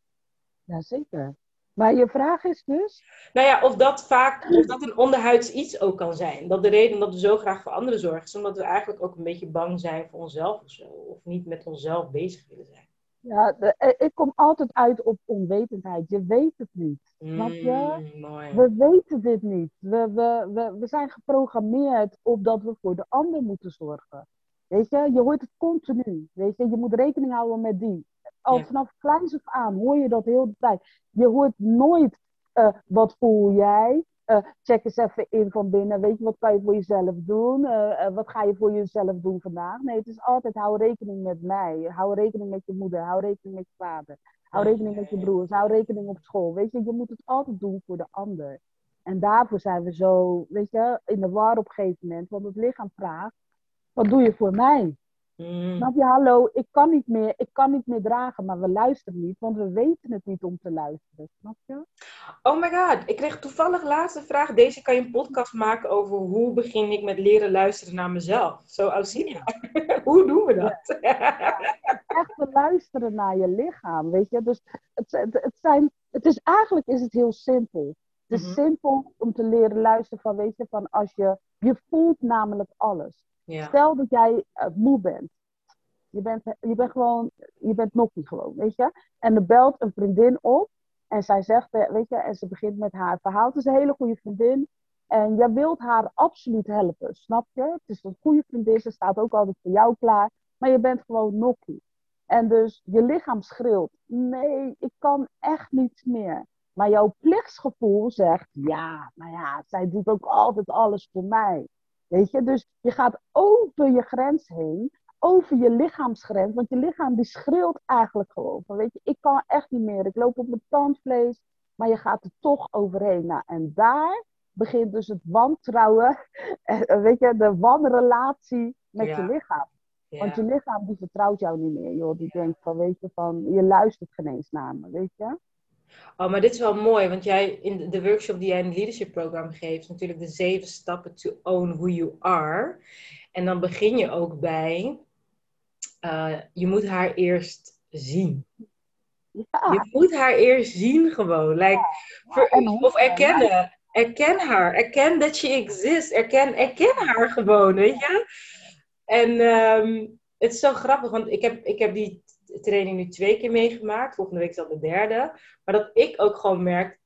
S2: Jazeker. Maar je vraag is dus?
S1: Nou ja, of dat vaak, of dat een onderhuids iets ook kan zijn. Dat de reden dat we zo graag voor anderen zorgen, is omdat we eigenlijk ook een beetje bang zijn voor onszelf of zo. Of niet met onszelf bezig willen zijn.
S2: Ja, de, eh, ik kom altijd uit op onwetendheid. Je weet het niet. Je?
S1: Mm, mooi.
S2: We weten dit niet. We, we, we, we zijn geprogrammeerd op dat we voor de ander moeten zorgen. Weet je, je hoort het continu. Weet je, je moet rekening houden met die. Al vanaf kleins af aan hoor je dat heel de tijd. Je hoort nooit uh, wat voel jij. Uh, check eens even in van binnen. Weet je, wat kan je voor jezelf doen? Uh, wat ga je voor jezelf doen vandaag? Nee, het is altijd hou rekening met mij. Hou rekening met je moeder. Hou rekening met je vader. Hou rekening met je broers. Hou rekening op school. Weet je, je moet het altijd doen voor de ander. En daarvoor zijn we zo, weet je, in de war op een gegeven moment. Want het lichaam vraagt, wat doe je voor mij? Mm. Snap je, hallo, ik kan niet meer, ik kan niet meer dragen, maar we luisteren niet, want we weten het niet om te luisteren, snap je?
S1: Oh my god, ik kreeg toevallig laatste vraag. Deze kan je een podcast maken over hoe begin ik met leren luisteren naar mezelf. Zo Auxilia. hoe doen we dat?
S2: Ja. echt te luisteren naar je lichaam, weet je? Dus het, het, zijn, het is eigenlijk is het heel simpel. Het is mhm. simpel om te leren luisteren van, weet je, van als je, je voelt namelijk alles. Stel dat jij uh, moe bent. Je bent, je bent gewoon, je bent nokkie gewoon, weet je. En er belt een vriendin op. En zij zegt, eh, weet je, en ze begint met haar verhaal. Het is een hele goede vriendin. En jij wilt haar absoluut helpen, snap je? Het is een goede vriendin, ze staat ook altijd voor jou klaar. Maar je bent gewoon nokkie. En dus je lichaam schreeuwt, nee, ik kan echt niets meer. Maar jouw plichtsgevoel zegt, ja, maar ja, zij doet ook altijd alles voor mij. Weet je, dus je gaat over je grens heen, over je lichaamsgrens, want je lichaam die schreeuwt eigenlijk gewoon van, weet je, ik kan echt niet meer, ik loop op mijn tandvlees, maar je gaat er toch overheen. Nou, en daar begint dus het wantrouwen, eh, weet je, de wanrelatie met je lichaam. Want je lichaam die vertrouwt jou niet meer, joh. Die denkt van, weet je, van, je luistert geen eens naar me, weet je.
S1: Oh, maar dit is wel mooi, want jij in de workshop die jij in het leadership program geeft, natuurlijk de zeven stappen to own who you are. En dan begin je ook bij, uh, je moet haar eerst zien. Ja. Je moet haar eerst zien gewoon. Like, of erkennen. Erken haar. Erken dat she exists. Erken, erken haar gewoon, weet je. En um, het is zo grappig, want ik heb, ik heb die training nu twee keer meegemaakt. Volgende week is dat de derde. Maar dat ik ook gewoon merk,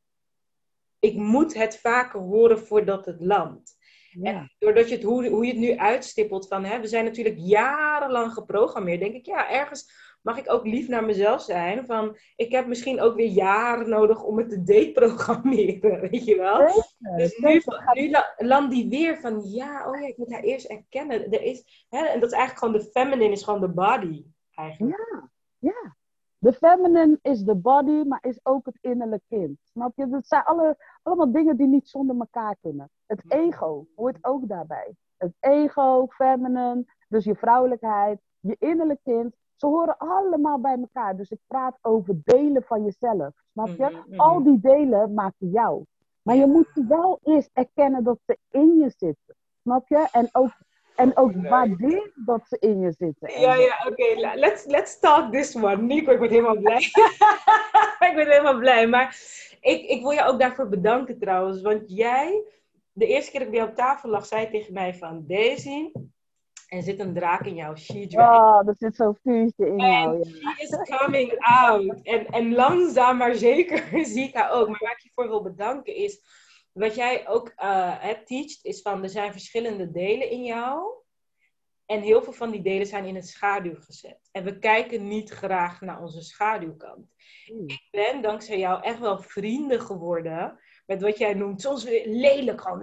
S1: ik moet het vaker horen voordat het landt. En doordat je het, hoe, hoe je het nu uitstippelt van, hè, we zijn natuurlijk jarenlang geprogrammeerd, denk ik, ja, ergens mag ik ook lief naar mezelf zijn. Van, ik heb misschien ook weer jaren nodig om het te deprogrammeren, weet je wel. dus nu, nu land die weer van, ja, oh ja, ik moet haar eerst erkennen. Er is, hè, en dat is eigenlijk gewoon, de feminine is gewoon de body, eigenlijk.
S2: Ja, ja. De feminine is de body, maar is ook het innerlijke kind. Snap je? Dat zijn alle, allemaal dingen die niet zonder elkaar kunnen. Het ego hoort ook daarbij. Het ego, feminine, dus je vrouwelijkheid, je innerlijke kind. Ze horen allemaal bij elkaar. Dus ik praat over delen van jezelf. Snap je? Mhm, mhm. Al die delen maken jou. Maar je moet wel eerst erkennen dat ze in je zitten. Snap je? En ook en ook waardeer dat ze in je zitten.
S1: Ja, ja, oké. Let's, let's talk this one. Nico, ik word helemaal blij. ik ben helemaal blij. Maar ik, ik wil je ook daarvoor bedanken trouwens. Want jij, de eerste keer dat ik bij jou op tafel lag, zei tegen mij van... Daisy, er zit een draak in jou. She
S2: Oh, er zit zo'n vuurtje in jou.
S1: Ja. She is coming out. En, en langzaam maar zeker zie ik haar ook. Maar waar ik je voor wil bedanken is wat jij ook uh, teacht, is van er zijn verschillende delen in jou. En heel veel van die delen zijn in het schaduw gezet. En we kijken niet graag naar onze schaduwkant. Hmm. Ik ben dankzij jou echt wel vrienden geworden met wat jij noemt. Soms lelijk, gewoon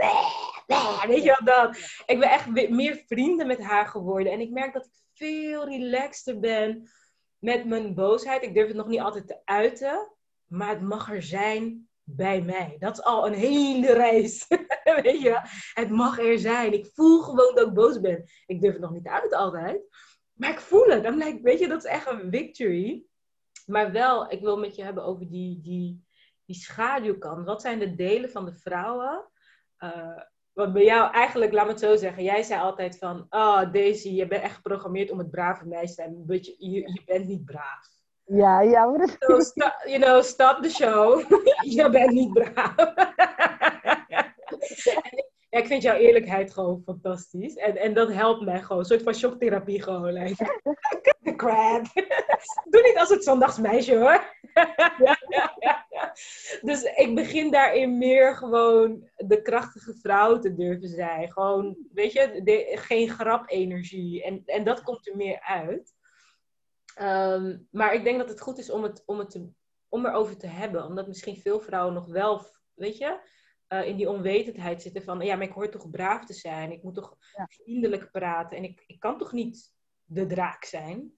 S1: weet je wat dat? Ik ben echt meer vrienden met haar geworden. En ik merk dat ik veel relaxter ben met mijn boosheid. Ik durf het nog niet altijd te uiten. Maar het mag er zijn bij mij. Dat is al een hele reis. Weet je, het mag er zijn. Ik voel gewoon dat ik boos ben. Ik durf het nog niet uit altijd. Maar ik voel het. Dan lijkt, weet je, dat is echt een victory. Maar wel, ik wil met je hebben over die, die, die schaduwkant. Wat zijn de delen van de vrouwen? Uh, wat bij jou eigenlijk, laat me het zo zeggen, jij zei altijd van, oh Daisy, je bent echt geprogrammeerd om het brave meisje te zijn, je, je bent niet braaf.
S2: Ja, ja. Maar
S1: stop, you know, stop the show. je bent niet braaf. ja, ik vind jouw eerlijkheid gewoon fantastisch. En, en dat helpt mij gewoon. Een soort van shocktherapie gewoon. Like. The crap. Doe niet als het zondagsmeisje hoor. dus ik begin daarin meer gewoon de krachtige vrouw te durven zijn. Gewoon, weet je, geen grap-energie. En, en dat komt er meer uit. Ehm, maar ik denk dat het goed is om, het, om, het te, om erover te hebben. Omdat misschien veel vrouwen nog wel, weet je, uh, in die onwetendheid zitten van... Ja, maar ik hoor toch braaf te zijn. Ik moet toch vriendelijk praten. En ik, ik kan toch niet de draak zijn?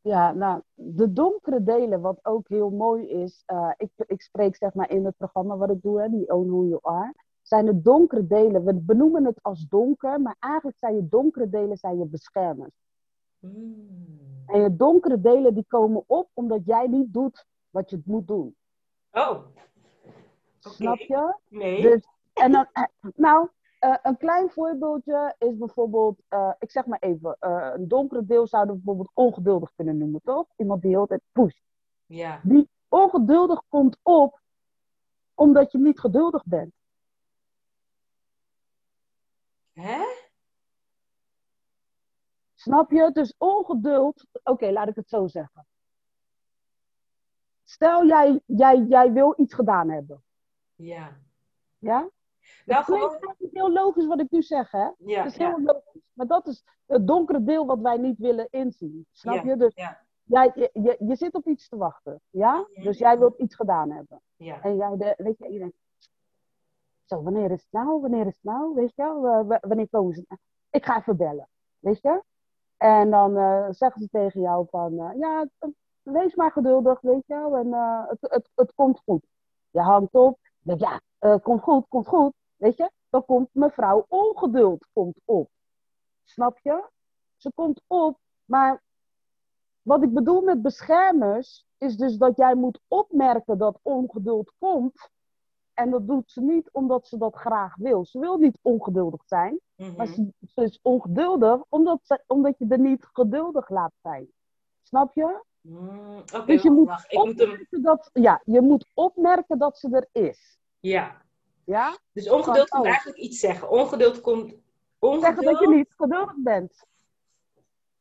S2: Ja, nou, de donkere delen, wat ook heel mooi is, uh, ik, ik spreek zeg maar in het programma wat ik doe, hè, die Own Who You Are, zijn de donkere delen, we benoemen het als donker, maar eigenlijk zijn je donkere delen zijn je beschermers. Mm. En je donkere delen die komen op omdat jij niet doet wat je moet doen.
S1: Oh.
S2: Snap je?
S1: Nee.
S2: Dus, en dan, eh, nou, uh, een klein voorbeeldje is bijvoorbeeld, uh, ik zeg maar even, uh, een donkere deel zouden we bijvoorbeeld ongeduldig kunnen noemen, toch? Iemand die heel tijd pusht.
S1: Ja.
S2: Die ongeduldig komt op omdat je niet geduldig bent.
S1: Hè?
S2: Snap je? Dus ongeduld, oké, laat ik het zo zeggen. Stel, jij, jij, jij wil iets gedaan hebben.
S1: Ja.
S2: Ja?
S1: Nou,
S2: het gewoon... is heel logisch wat ik nu zeg, hè?
S1: Ja,
S2: het is heel
S1: ja.
S2: logisch. Maar dat is het donkere deel wat wij niet willen inzien. Snap
S1: Ja,
S2: je? Dus jij, je, je, je zit op iets te wachten, ja? Dus jij wilt iets gedaan hebben.
S1: Ja.
S2: En jij, de, weet je, denkt, zo, wanneer is het nou? Wanneer is het nou? Weet je wel? Wanneer komen ze? Ik ga even bellen, weet je? En dan eh, zeggen ze tegen jou van, eh, ja, wees maar geduldig, weet je wel? En eh, het, het, het komt goed. Je hangt op, denk ja, komt goed, komt goed, weet je? Dan komt mevrouw ongeduld komt op. Snap je? Ze komt op, maar wat ik bedoel met beschermers is dus dat jij moet opmerken dat ongeduld komt. En dat doet ze niet omdat ze dat graag wil. Ze wil niet ongeduldig zijn,
S1: Mhm.
S2: maar ze, ze is ongeduldig omdat, ze, omdat je er niet geduldig laat zijn. Snap je?
S1: Mm, Oké,
S2: Dus je moet
S1: wacht. Ik moet hem...
S2: opmerken dat, ja, je moet opmerken dat ze er is.
S1: Ja.
S2: Ja?
S1: Dus ongeduld komt
S2: oh.
S1: eigenlijk iets zeggen. Ongeduld komt...
S2: Zeggen dat je
S1: Ongeduld...
S2: niet geduldig bent.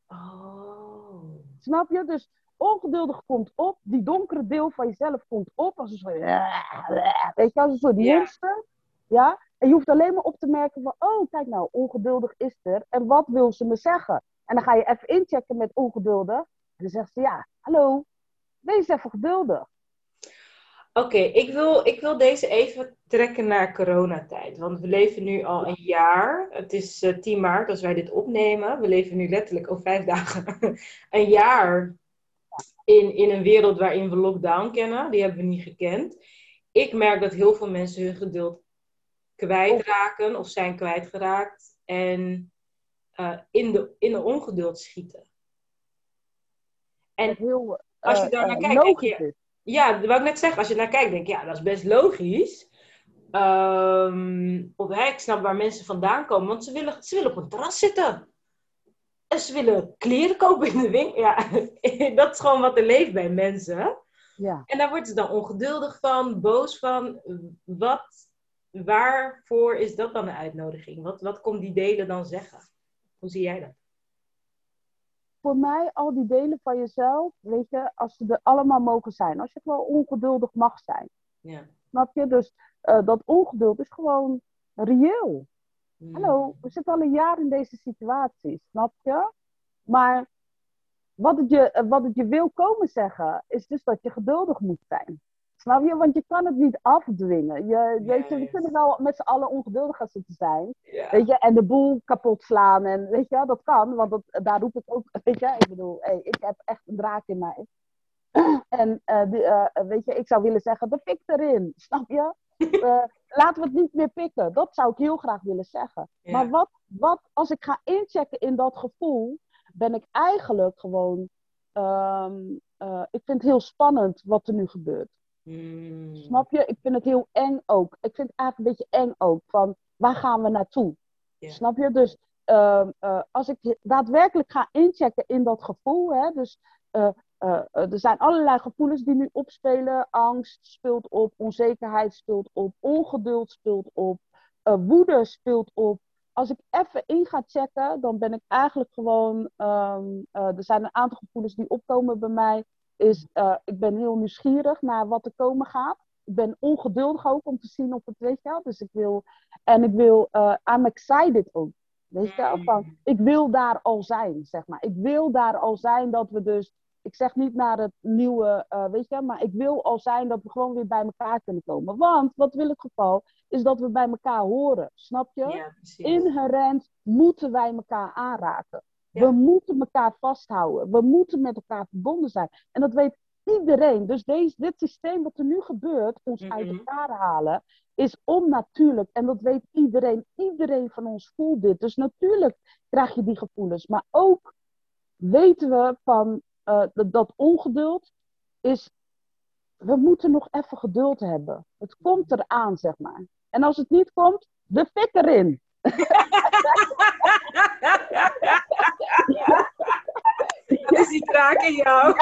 S1: Oh.
S2: Snap je? Dus ongeduldig komt op, die donkere deel van jezelf komt op als een soort, weet je, als een soort monster. Ja? En je hoeft alleen maar op te merken van, oh, kijk nou, ongeduldig is er. En wat wil ze me zeggen? En dan ga je even inchecken met ongeduldig. En dan zegt ze, ja, hallo, wees even geduldig.
S1: Oké, ik, wil, ik wil deze even trekken naar coronatijd. Want we leven nu al een jaar. Het is eh, 10 maart als wij dit opnemen. We leven nu letterlijk over vijf dagen. een jaar in, in een wereld waarin we lockdown kennen. Die hebben we niet gekend. Ik merk dat heel veel mensen hun geduld kwijtraken of zijn kwijtgeraakt. En eh, in, de, in de ongeduld schieten. En
S2: Wat heel
S1: als je
S2: eh,
S1: daar naar
S2: eh,
S1: kijkt, je- ja, wou ik net zeggen. Als je naar kijkt, denk ik, ja, dat is best logisch. Ehm, of, hè, ik snap waar mensen vandaan komen, want ze willen, ze willen op een terras zitten. Ze willen kleren kopen in de winkel. Ja, dat is gewoon wat er leeft bij mensen.
S2: Ja.
S1: En daar worden ze dan ongeduldig van, boos van. Wat, waarvoor is dat dan een uitnodiging? Wat, wat komt die delen dan zeggen? Hoe zie jij dat?
S2: Voor mij, al die delen van jezelf, weet je, als ze er allemaal mogen zijn. Als je gewoon ongeduldig mag zijn.
S1: Ja.
S2: Snap je? Dus eh, dat ongeduld is gewoon reëel.
S1: Hmm.
S2: Hallo, we zitten al een jaar in deze situatie, snap je? Maar wat het, je, eh, wat het je wil komen zeggen, is dus dat je geduldig moet zijn. Snap je? Want je kan het niet afdwingen. Je, weet je, we kunnen wel met z'n allen ongeduldig gaan zitten zijn.
S1: Ja.
S2: Weet je, en de boel kapot slaan. En weet je, dat kan. Want dat, daar roep ik ook. Weet je, ik bedoel, hey, ik heb echt een draak in mij. En eh, die, eh, weet je, ik zou willen zeggen, de fik erin. Snap je? laten we het niet meer pikken. Dat zou ik heel graag willen zeggen.
S1: Ja.
S2: Maar wat, wat, als ik ga inchecken in dat gevoel, ben ik eigenlijk gewoon. ehm, eh, ik vind het heel spannend wat er nu gebeurt. Hmm. Snap je? Ik vind het heel eng ook. Ik vind het eigenlijk een beetje eng ook. Van waar gaan we naartoe? Snap je? Dus uh, uh, als ik daadwerkelijk ga inchecken in dat gevoel, hè, dus uh, er zijn allerlei gevoelens die nu opspelen. Angst speelt op, onzekerheid speelt op, ongeduld speelt op, woede speelt op. Als ik even in ga checken, dan ben ik eigenlijk gewoon. Um, er zijn een aantal gevoelens die opkomen bij mij. Is, ik ben heel nieuwsgierig naar wat er komen gaat. Ik ben ongeduldig ook om te zien of het weet je wel. Dus ik wil. En ik wil. I'm excited ook. Weet je wel? Van, ik wil daar al zijn, zeg maar. Ik wil daar al zijn dat we dus ik zeg niet naar het nieuwe, uh, weet je, maar ik wil al zijn dat we gewoon weer bij elkaar kunnen komen. Want wat wil het geval is dat we bij elkaar horen, snap je? Ja, Inherent moeten wij elkaar aanraken. We moeten elkaar vasthouden. We moeten met elkaar verbonden zijn. En dat weet iedereen. Dus deze, dit systeem wat er nu gebeurt, ons uit elkaar halen, is onnatuurlijk. En dat weet iedereen. Iedereen van ons voelt dit. Dus natuurlijk krijg je die gevoelens. Maar ook weten we van uh, dat, dat ongeduld is. We moeten nog even geduld hebben. Het komt eraan, zeg maar. En als het niet komt, de fik erin.
S1: Dat is die draak in jou.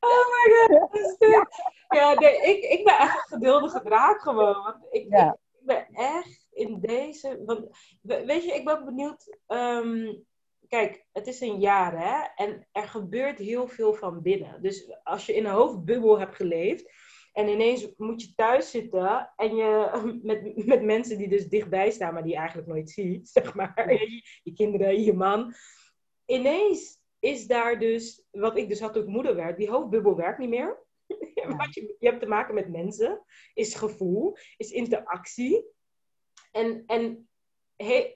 S1: Oh my god. Ja, nee, ik, ik ben echt een geduldige draak gewoon. Want ik, ik, ben echt in deze. Want, weet je, ik ben benieuwd. Um, kijk, het is een jaar hè. En er gebeurt heel veel van binnen. Dus als je in een hoofdbubbel hebt geleefd. En ineens moet je thuis zitten en je met, met mensen die dus dichtbij staan, maar die je eigenlijk nooit ziet, zeg maar. Je, je kinderen, je man. Ineens is daar dus, wat ik dus had toen ik moeder werd, die hoofdbubbel werkt niet meer. Je, je hebt te maken met mensen, is gevoel, is interactie. En, en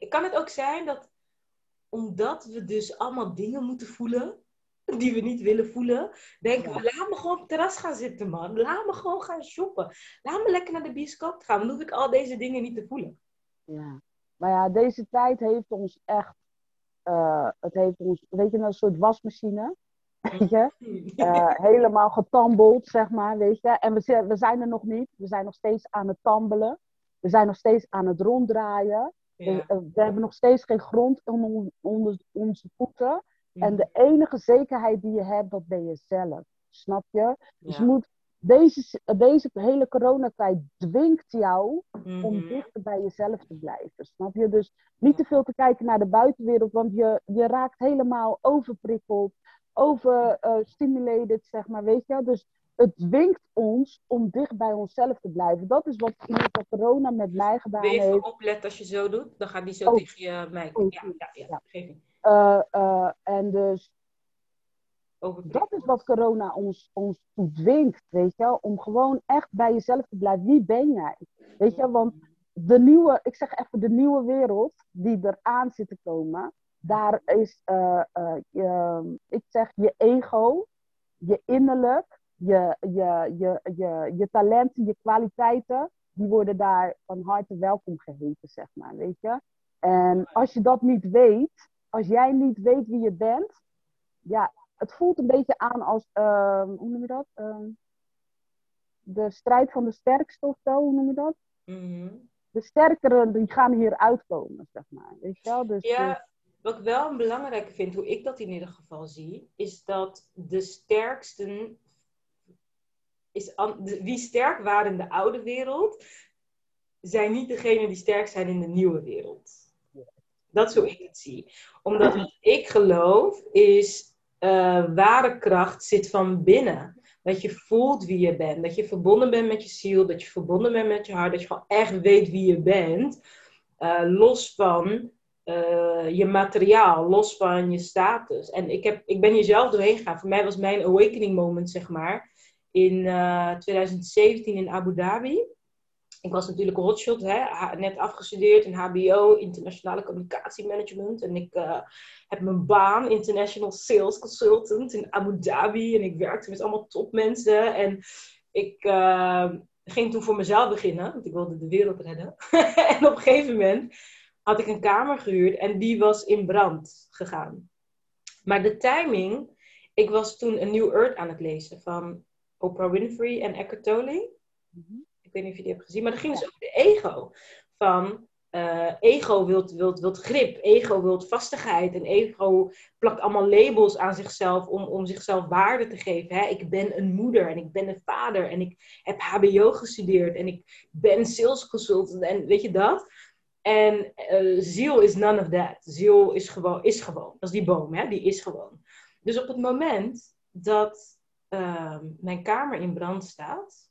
S1: kan het ook zijn dat omdat we dus allemaal dingen moeten voelen die we niet willen voelen, denken we, laat me gewoon op het terras gaan zitten, man. Laat me gewoon gaan shoppen. Laat me lekker naar de bioscoop gaan. Dan hoef ik al deze dingen niet te voelen.
S2: Ja, maar ja, deze tijd heeft ons echt uh, het heeft ons, weet je, een soort wasmachine. Weet je? Uh, helemaal getambeld, zeg maar, weet je. En we, we zijn er nog niet. We zijn nog steeds aan het tambelen. We zijn nog steeds aan het ronddraaien. We, we, hebben nog steeds geen grond onder, onder onze voeten. En de enige zekerheid die je hebt, dat ben je zelf. Snap je? Dus je moet deze, deze hele coronatijd dwingt jou om mhm. dichter bij jezelf te blijven. Snap je? Dus niet te veel te kijken naar de buitenwereld, want je, je raakt helemaal overprikkeld, overstimulated, uh, zeg maar, weet je? Dus het dwingt ons om dicht bij onszelf te blijven. Dat is wat in ieder corona met mij gedaan heeft.
S1: Even opletten als je zo doet, dan gaat die zo oh. tegen je mij. Ja, ja, ja, ja.
S2: Uh, uh, en dus dat is wat corona ons, ons dwingt, weet je, om gewoon echt bij jezelf te blijven. Wie ben jij? Weet je, want de nieuwe, ik zeg even de nieuwe wereld die eraan zit te komen, daar is, uh, uh, je, ik zeg, je ego, je innerlijk, je, je, je, je, je talenten, je kwaliteiten, die worden daar van harte welkom geheten, zeg maar, weet je. En als je dat niet weet, als jij niet weet wie je bent, ja, het voelt een beetje aan als, uh, hoe noem je dat? Uh, de strijd van de sterkste of zo, hoe noem je dat? Mm De sterkeren die gaan hier uitkomen, zeg maar. Weet je wel? Dus,
S1: ja, dus- wat ik wel een belangrijke vind, hoe ik dat in ieder geval zie, is dat de sterksten, is wie sterk waren in de oude wereld, zijn niet degene die sterk zijn in de nieuwe wereld. Dat is hoe ik het zie. Omdat wat ik geloof is uh, ware kracht zit van binnen. Dat je voelt wie je bent. Dat je verbonden bent met je ziel. Dat je verbonden bent met je hart. Dat je gewoon echt weet wie je bent. Uh, los van uh, je materiaal. Los van je status. En ik, heb, ik ben hier zelf doorheen gegaan. Voor mij was mijn awakening moment, zeg maar. In 2017 in Abu Dhabi ik was natuurlijk hotshot, hè, net afgestudeerd in HBO, internationale communicatiemanagement. En ik uh, heb mijn baan, international sales consultant in Abu Dhabi. En ik werkte met allemaal topmensen. En ik uh, ging toen voor mezelf beginnen, want ik wilde de wereld redden. en op een gegeven moment had ik een kamer gehuurd en die was in brand gegaan. Maar de timing Ik was toen een New Earth aan het lezen van Oprah Winfrey en Eckhart Tolle. Mhm. Ik weet niet of je die hebt gezien, maar dat ging dus over de ego. Van uh, ego wilt, wilt, wilt grip, ego wilt vastigheid en ego plakt allemaal labels aan zichzelf om, om zichzelf waarde te geven. Hè? Ik ben een moeder en ik ben een vader en ik heb HBO gestudeerd en ik ben sales consultant en weet je dat? En uh, ziel is none of that. Ziel is gewoon, is gewoon. Dat is die boom, hè? die is gewoon. Dus op het moment dat uh, mijn kamer in brand staat,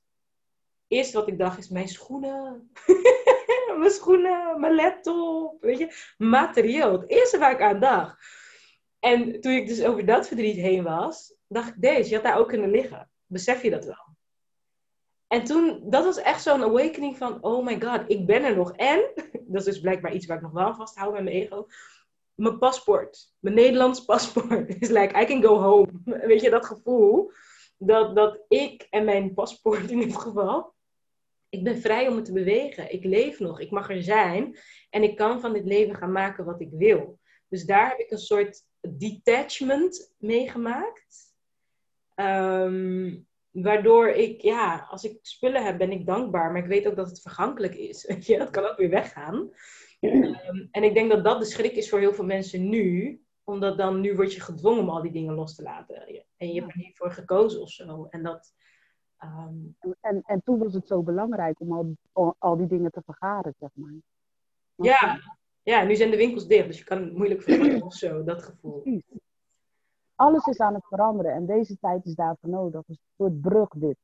S1: eerst wat ik dacht is mijn schoenen. mijn schoenen, mijn laptop, weet je, materieel. Het eerste waar ik aan dacht. En toen ik dus over dat verdriet heen was, dacht ik, deze, je had daar ook kunnen liggen. Besef je dat wel? En toen, dat was echt zo'n awakening van, oh my god, ik ben er nog. En, dat is dus blijkbaar iets waar ik nog wel vasthoud met mijn ego, mijn paspoort, mijn Nederlands paspoort, is like, I can go home. Weet je, dat gevoel, dat, dat ik en mijn paspoort in dit geval, ik ben vrij om me te bewegen. Ik leef nog. Ik mag er zijn. En ik kan van dit leven gaan maken wat ik wil. Dus daar heb ik een soort detachment meegemaakt. Um, waardoor ik, ja, als ik spullen heb, ben ik dankbaar. Maar ik weet ook dat het vergankelijk is. Weet je? Dat kan ook weer weggaan. Um, en ik denk dat dat de schrik is voor heel veel mensen nu. Omdat dan nu word je gedwongen om al die dingen los te laten. En je hebt er niet voor gekozen of zo. En dat,
S2: Ehm, en, en toen was het zo belangrijk om al, al die dingen te vergaren, zeg maar.
S1: ja, ja, nu zijn de winkels dicht, dus je kan het moeilijk vergaren of zo, dat gevoel.
S2: Alles is aan het veranderen en deze tijd is daarvoor nodig. Het is een soort brug dit.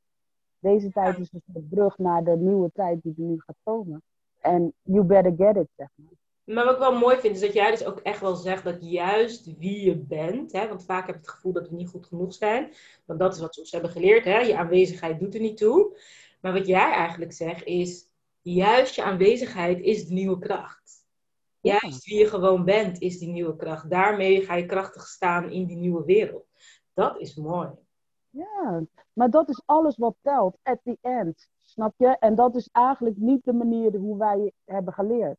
S2: Deze tijd is een soort brug naar de nieuwe tijd die er nu gaat komen. En you better get it, zeg maar.
S1: Maar wat ik wel mooi vind, is dat jij dus ook echt wel zegt dat juist wie je bent, hè, want vaak heb ik het gevoel dat we niet goed genoeg zijn, want dat is wat ze ons hebben geleerd, hè, je aanwezigheid doet er niet toe. Maar wat jij eigenlijk zegt is, juist je aanwezigheid is de nieuwe kracht. Juist wie je gewoon bent is die nieuwe kracht. Daarmee ga je krachtig staan in die nieuwe wereld. Dat is mooi.
S2: Ja, maar dat is alles wat telt at the end. Snap je? En dat is eigenlijk niet de manier hoe wij hebben geleerd.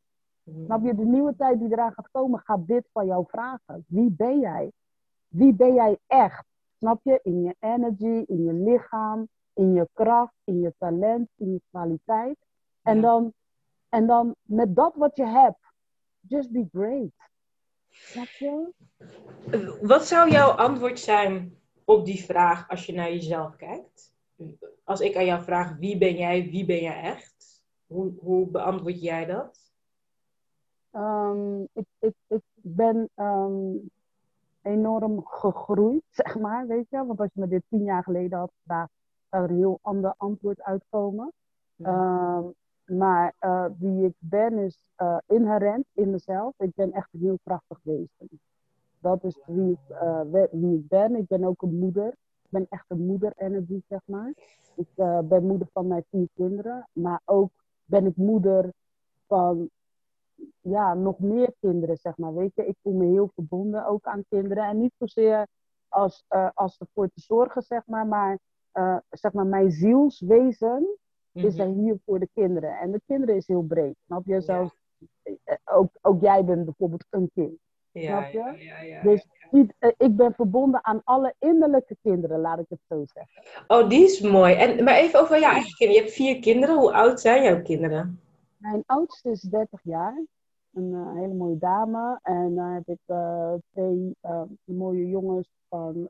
S2: Snap je, de nieuwe tijd die eraan gaat komen, gaat dit van jou vragen. Wie ben jij? Wie ben jij echt? Snap je? In je energy, in je lichaam, in je kracht, in je talent, in je kwaliteit. En, dan, en dan met dat wat je hebt, just be great. Snap je?
S1: Wat zou jouw antwoord zijn op die vraag als je naar jezelf kijkt? Als ik aan jou vraag, wie ben jij, wie ben jij echt? Hoe, hoe beantwoord jij dat?
S2: Um, ik, ik, ik ben um, enorm gegroeid, zeg maar, weet je. Want als je me dit tien jaar geleden had gevraagd, zou er een heel ander antwoord uitkomen. Um, maar uh, wie ik ben is uh, inherent in mezelf. Ik ben echt een heel krachtig wezen. Dat is wie ik, uh, wie ik ben. Ik ben ook een moeder. Ik ben echt een moeder-energie, zeg maar. Ik ben moeder van mijn vier kinderen. Maar ook ben ik moeder van ja, nog meer kinderen, zeg maar. Weet je, ik voel me heel verbonden ook aan kinderen. En niet zozeer als, uh, als ervoor te zorgen, zeg maar, maar uh, zeg maar, mijn zielswezen is er mhm. hier voor de kinderen. En de kinderen is heel breed, snap je? Zelfs, ja. Eh, ook, ook jij bent bijvoorbeeld een kind. Ja, snap je? Ja, ja, dus niet, ik ben verbonden aan alle innerlijke kinderen, laat ik het zo zeggen.
S1: Oh, die is mooi. En, maar even over jouw eigen kinderen. Je hebt vier kinderen. Hoe oud zijn jouw kinderen?
S2: Mijn oudste is 30 jaar. Een uh, hele mooie dame. En dan heb ik uh, twee uh, mooie jongens van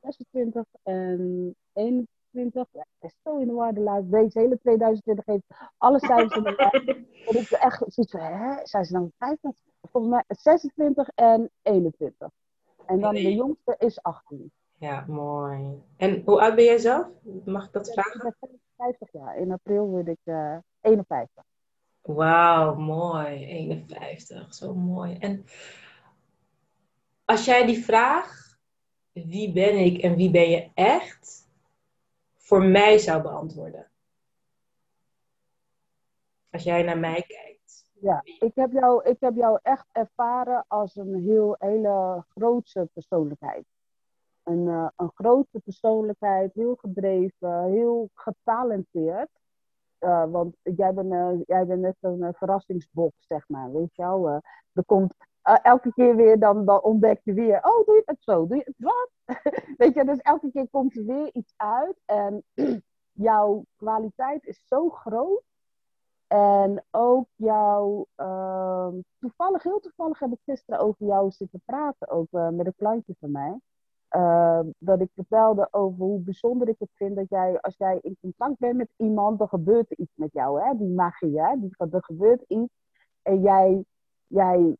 S2: 26 en 21. Ja, ik is zo in de war de laatste. Deze hele 2020 heeft alle cijfers in de war. Ik echt zoiets van, hè? Zijn ze dan 25? Volgens mij 26 en 21. En dan de jongste is 18.
S1: Ja, mooi. En hoe oud ben jij zelf? Mag ik dat vragen?
S2: 50 jaar. In april word ik uh, 51.
S1: Wauw, mooi. 51, zo mooi. En als jij die vraag, wie ben ik en wie ben je echt, voor mij zou beantwoorden. Als jij naar mij kijkt.
S2: Ja, ik heb jou, ik heb jou echt ervaren als een heel, hele grootse persoonlijkheid. Een, uh, een grote persoonlijkheid, heel gedreven, heel getalenteerd. want jij bent, jij bent net zo'n verrassingsbox, zeg maar. Weet je wel? er komt elke keer weer, dan, dan ontdek je weer, oh, doe je het zo? Doe je het wat? weet je, dus elke keer komt er weer iets uit. En jouw kwaliteit is zo groot. En ook jouw, uh, toevallig, heel toevallig heb ik gisteren over jou zitten praten, ook met een klantje van mij. Uh, dat ik vertelde over hoe bijzonder ik het vind dat jij, als jij in contact bent met iemand, dan gebeurt er iets met jou, hè? die magie, hè? Die, er gebeurt iets en jij, jij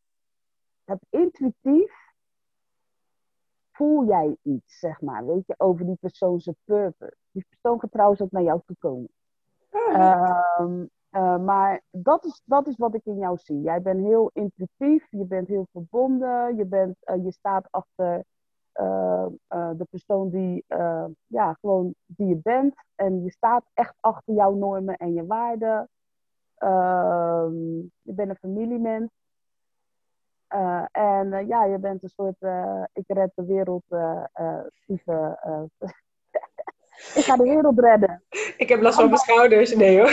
S2: hebt intuïtief, voel jij iets, zeg maar, weet je, over die persoonse purpose. Die persoon gaat trouwens ook naar jou toe komen. Oh, uh, maar dat is, dat is wat ik in jou zie. Jij bent heel intuïtief, je bent heel verbonden, je, bent, uh, je staat achter de persoon die, ja, gewoon die je bent. En je staat echt achter jouw normen en je waarden. Ehm, je bent een familiemens. en ja, je bent een soort ik red de wereld type ik ga de wereld redden.
S1: Ik heb last van mijn schouders. Nee hoor.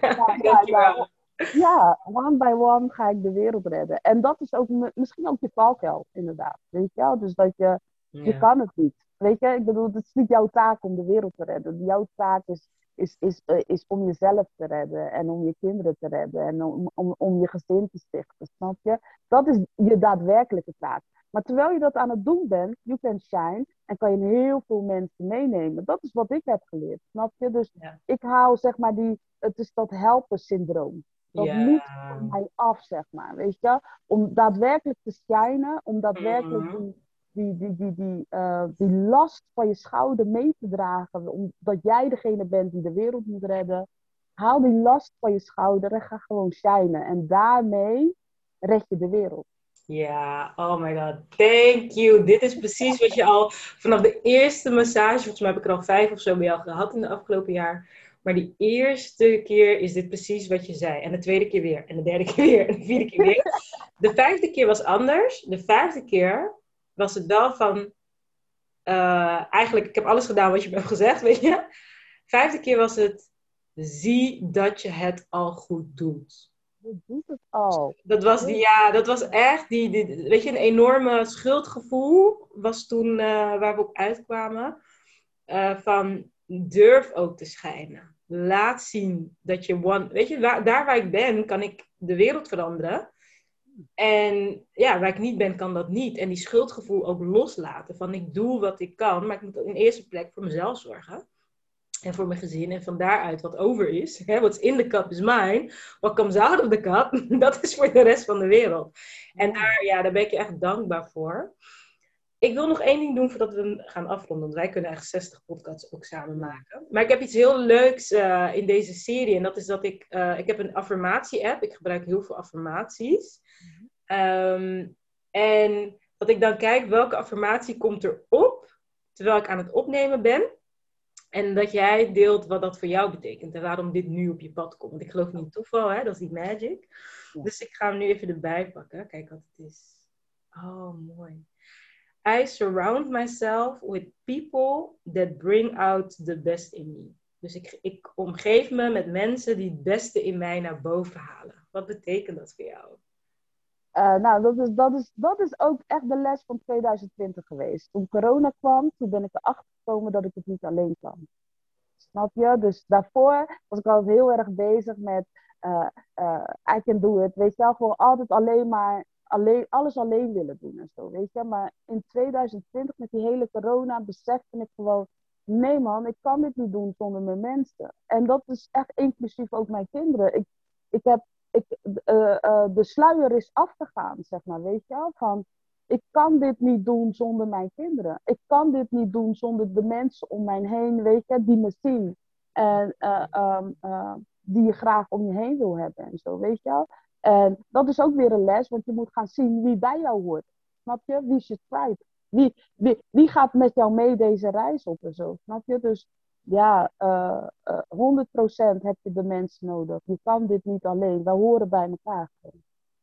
S2: Ja, ja, ja, one by one ga ik de wereld redden. En dat is ook misschien ook je valkuil, inderdaad. Weet je wel? Dus dat je, je kan het niet. Weet je, ik bedoel, het is niet jouw taak om de wereld te redden. Jouw taak is, is, is, uh, is om jezelf te redden en om je kinderen te redden en om, om, om je gezin te stichten, snap je? Dat is je daadwerkelijke taak. Maar terwijl je dat aan het doen bent, you can shine, en kan je heel veel mensen meenemen. Dat is wat ik heb geleerd, snap je? Dus ik haal zeg maar die, het is dat helpersyndroom. Dat moet van mij af, zeg maar, weet je? Om daadwerkelijk te shinen, om daadwerkelijk mhm. die, die, die, die, die, uh, die last van je schouder mee te dragen, omdat jij degene bent die de wereld moet redden. Haal die last van je schouder en ga gewoon shinen. En daarmee red je de wereld.
S1: Ja, oh my god, thank you. Dit is precies wat je al vanaf de eerste massage, volgens mij heb ik er al vijf of zo bij jou gehad in de afgelopen jaar. Maar die eerste keer is dit precies wat je zei. En de tweede keer weer. En de derde keer weer. En de vierde keer weer. De vijfde keer was anders. De vijfde keer was het wel van. Uh, eigenlijk, ik heb alles gedaan wat je me hebt gezegd, weet je. Vijfde keer was het. Zie dat je het al goed doet
S2: doet het al.
S1: Dat was, die, ja, dat was echt, die, die, weet je, een enorme schuldgevoel was toen uh, waar we op uitkwamen. Uh, van durf ook te schijnen. Laat zien dat je one, weet je, waar, daar waar ik ben, kan ik de wereld veranderen. En ja, waar ik niet ben, kan dat niet. En die schuldgevoel ook loslaten. Van ik doe wat ik kan, maar ik moet in eerste plek voor mezelf zorgen en voor mijn gezin. En van daaruit wat over is, what's in the cup is mine. What comes out of the cup, dat is voor de rest van de wereld. En daar, ja, daar ben ik je echt dankbaar voor. Ik wil nog één ding doen voordat we gaan afronden. Want wij kunnen echt 60 podcasts ook samen maken. Maar ik heb iets heel leuks uh, in deze serie. En dat is dat ik... Uh, ik heb een affirmatie-app. Ik gebruik heel veel affirmaties. Um, en dat ik dan kijk welke affirmatie komt erop. Terwijl ik aan het opnemen ben. En dat jij deelt wat dat voor jou betekent en waarom dit nu op je pad komt. Want ik geloof niet in toeval, hè? dat is niet magic. Dus ik ga hem nu even erbij pakken. Kijk wat het is. Oh, mooi. I surround myself with people that bring out the best in me. Dus ik, ik omgeef me met mensen die het beste in mij naar boven halen. Wat betekent dat voor jou?
S2: Uh, nou, dat is, dat, is, dat is ook echt de les van 2020 geweest. Toen corona kwam, toen ben ik erachter gekomen dat ik het niet alleen kan. Snap je? Dus daarvoor was ik altijd heel erg bezig met uh, uh, I can do it. Weet je wel, gewoon altijd alleen maar alleen, alles alleen willen doen en zo, weet je. Maar in 2020 met die hele corona besefte ik gewoon, nee man, ik kan dit niet doen zonder mijn mensen. En dat is echt inclusief ook mijn kinderen. Ik, ik heb ik, uh, uh, de sluier is afgegaan, zeg maar, weet je wel? Van, ik kan dit niet doen zonder mijn kinderen. Ik kan dit niet doen zonder de mensen om mij heen, weet je, die me zien. En uh, um, die je graag om je heen wil hebben en zo, weet je wel? En dat is ook weer een les, want je moet gaan zien wie bij jou hoort. Snap je? Wie is je tribe? Wie, wie, wie gaat met jou mee deze reis op en zo? Snap je? Dus ja, uh, uh, 100% heb je de mensen nodig. Je kan dit niet alleen. Wij horen bij elkaar.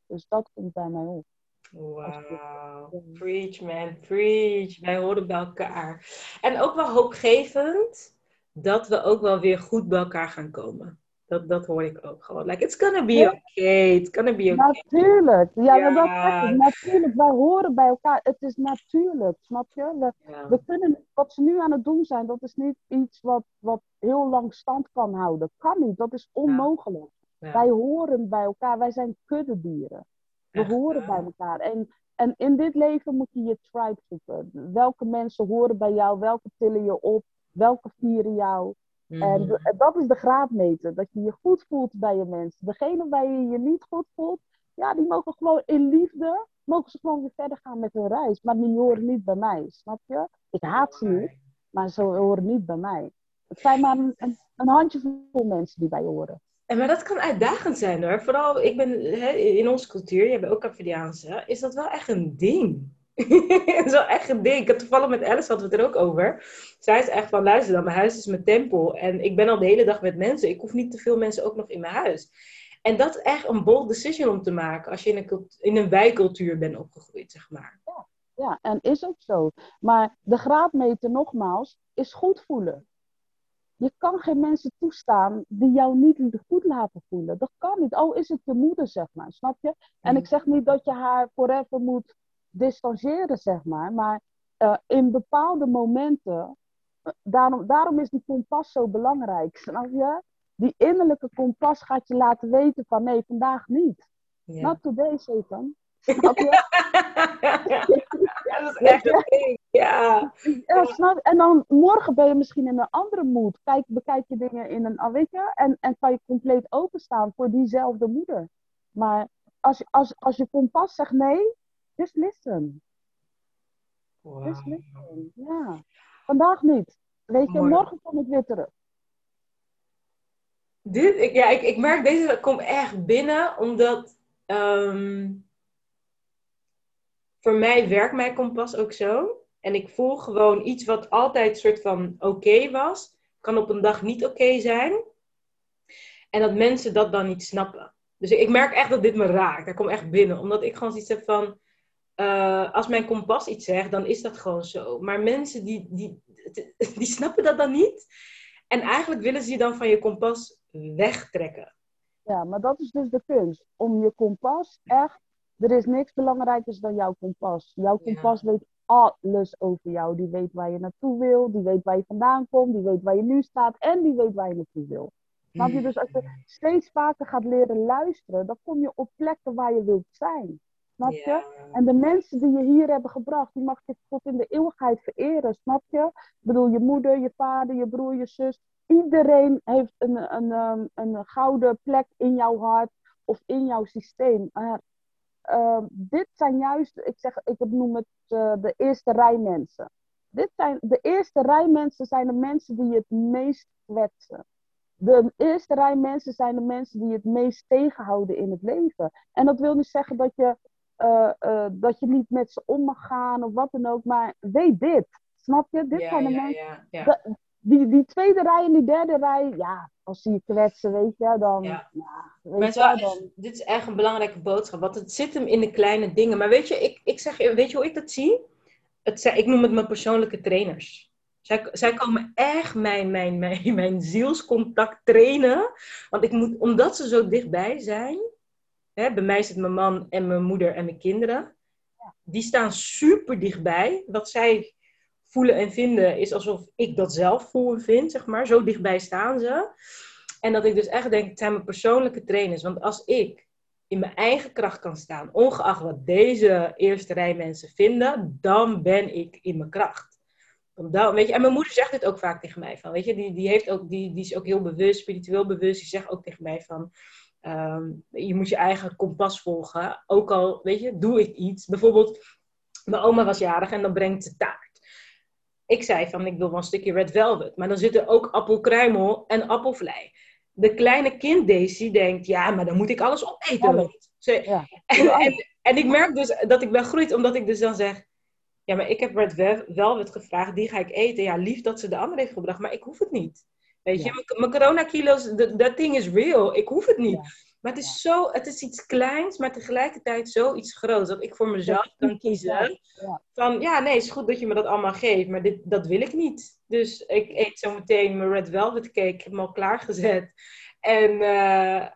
S2: Dus dat komt bij mij op.
S1: Wow, preach man, preach. Wij horen bij elkaar. En ook wel hoopgevend dat we ook wel weer goed bij elkaar gaan komen. Dat, dat hoor ik ook gewoon. Like, it's gonna be okay. It's gonna be okay.
S2: Natuurlijk. Ja, ja. Maar dat natuurlijk. Wij horen bij elkaar. Het is natuurlijk, snap je? We, we kunnen, wat ze nu aan het doen zijn, dat is niet iets wat, wat heel lang stand kan houden. Kan niet. Dat is onmogelijk. Wij horen bij elkaar. Wij zijn kuddedieren. We horen bij elkaar. En, en in dit leven moet je je tribe zoeken. Welke mensen horen bij jou? Welke tillen je op? Welke vieren jou? En mhm. dat is de graadmeter. Dat je je goed voelt bij je mensen. Degene waar je je niet goed voelt, ja, die mogen gewoon in liefde, mogen ze gewoon weer verder gaan met hun reis. Maar die horen niet bij mij, snap je? Ik haat ze niet, maar ze horen niet bij mij. Het zijn maar een, een handjevol mensen die bij je horen.
S1: En maar dat kan uitdagend zijn hoor. Vooral, ik ben hè, in onze cultuur, je bent ook Cavidiaanse, is dat wel echt een ding. dat is wel echt een ding. Ik had toevallig met Alice hadden we het er ook over. Zij is echt van, luister dan, mijn huis is mijn tempel. En ik ben al de hele dag met mensen. Ik hoef niet te veel mensen ook nog in mijn huis. En dat is echt een bold decision om te maken als je in een, in een bijcultuur bent opgegroeid, zeg maar.
S2: Ja, ja, en is ook zo. Maar de graadmeter, nogmaals, is goed voelen. Je kan geen mensen toestaan die jou niet goed laten voelen. Dat kan niet. Oh, is het je moeder, zeg maar. Snap je? En mm. ik zeg niet dat je haar forever moet distancieren, zeg maar. Maar uh, in bepaalde momenten, uh, daarom, daarom is die kompas zo belangrijk, snap je? Die innerlijke kompas gaat je laten weten van nee, vandaag niet. Ja. Not today, Satan. Snap je?
S1: ja, dat is echt een ding. Ja. ja
S2: snap, en dan morgen ben je misschien in een andere moed. Kijk, bekijk je dingen in een, weet je, en, en kan je compleet openstaan voor diezelfde moeder. Maar als, als, als je kompas zegt nee, Just listen. Wow. Just listen. Ja. Vandaag niet. Weet je, morgen kom ik weer terug.
S1: Dit, ik, ja, ik, ik merk deze komt echt binnen, omdat um, voor mij werkt mijn kompas ook zo. En ik voel gewoon iets wat altijd soort van oké was, kan op een dag niet oké zijn. En dat mensen dat dan niet snappen. Dus ik merk echt dat dit me raakt. Dat komt echt binnen. Omdat ik gewoon zoiets heb van uh, als mijn kompas iets zegt, dan is dat gewoon zo. Maar mensen die, die, die snappen dat dan niet. En eigenlijk willen ze je dan van je kompas wegtrekken.
S2: Ja, maar dat is dus de kunst. Om je kompas echt... Er is niks belangrijkers dan jouw kompas. Jouw kompas weet alles over jou. Die weet waar je naartoe wil. Die weet waar je vandaan komt. Die weet waar je nu staat. En die weet waar je naartoe wil. Snap je? Dus als je steeds vaker gaat leren luisteren, dan kom je op plekken waar je wilt zijn. Snap je? En de mensen die je hier hebben gebracht, die mag je tot in de eeuwigheid vereren. Snap je? Ik bedoel, je moeder, je vader, je broer, je zus. Iedereen heeft een, een, een, een gouden plek in jouw hart of in jouw systeem. Uh, dit zijn juist, ik, zeg, ik noem het uh, de eerste rij mensen. Dit zijn, de eerste rij mensen zijn de mensen die je het meest kwetsen. De eerste rij mensen zijn de mensen die het meest tegenhouden in het leven. En dat wil niet zeggen dat je uh, uh, dat je niet met ze om mag gaan of wat dan ook. Maar weet dit. Snap je? Dit zijn de ja, mensen. Ja, die, die tweede rij en die derde rij, ja, als ze je kwetsen, weet je, dan. Ja.
S1: weet je, dan... Dit is echt een belangrijke boodschap, want het zit hem in de kleine dingen. Maar weet je, ik, ik zeg, weet je hoe ik dat zie? Het, ik noem het mijn persoonlijke trainers. Zij, zij komen echt mijn, mijn, mijn, mijn zielscontact trainen. Want ik moet, omdat ze zo dichtbij zijn, Hè, bij mij zit mijn man en mijn moeder en mijn kinderen. Die staan super dichtbij. Wat zij voelen en vinden is alsof ik dat zelf voel en vind, zeg maar. Zo dichtbij staan ze. En dat ik dus echt denk, het zijn mijn persoonlijke trainers. Want als ik in mijn eigen kracht kan staan, ongeacht wat deze eerste rij mensen vinden, dan ben ik in mijn kracht. Dan, weet je, en mijn moeder zegt dit ook vaak tegen mij. Van, weet je, die, die, heeft ook, die, die is ook heel bewust, spiritueel bewust. Die zegt ook tegen mij van, Ehm, je moet je eigen kompas volgen. Ook al, weet je, doe ik iets. Bijvoorbeeld, mijn oma was jarig en dan brengt ze taart. Ik zei van, ik wil wel een stukje red velvet. Maar dan zit er ook appelkruimel en appelvlei. De kleine kind Daisy denkt, ja, maar dan moet ik alles opeten. Ja. En, en, en, ik merk dus dat ik ben groeit, omdat ik dus dan zeg... Ja, maar ik heb red velvet gevraagd, die ga ik eten. Ja, lief dat ze de andere heeft gebracht, maar ik hoef het niet. Weet je, mijn coronakilo's, dat ding is real. Ik hoef het niet. Maar het is zo, het is iets kleins, maar tegelijkertijd zoiets groots. Dat ik voor mezelf kan kiezen. Van ja, nee, het is goed dat je me dat allemaal geeft, maar dit, dat wil ik niet. Dus ik eet zo meteen mijn Red Velvet cake. Ik heb hem al klaargezet. En uh,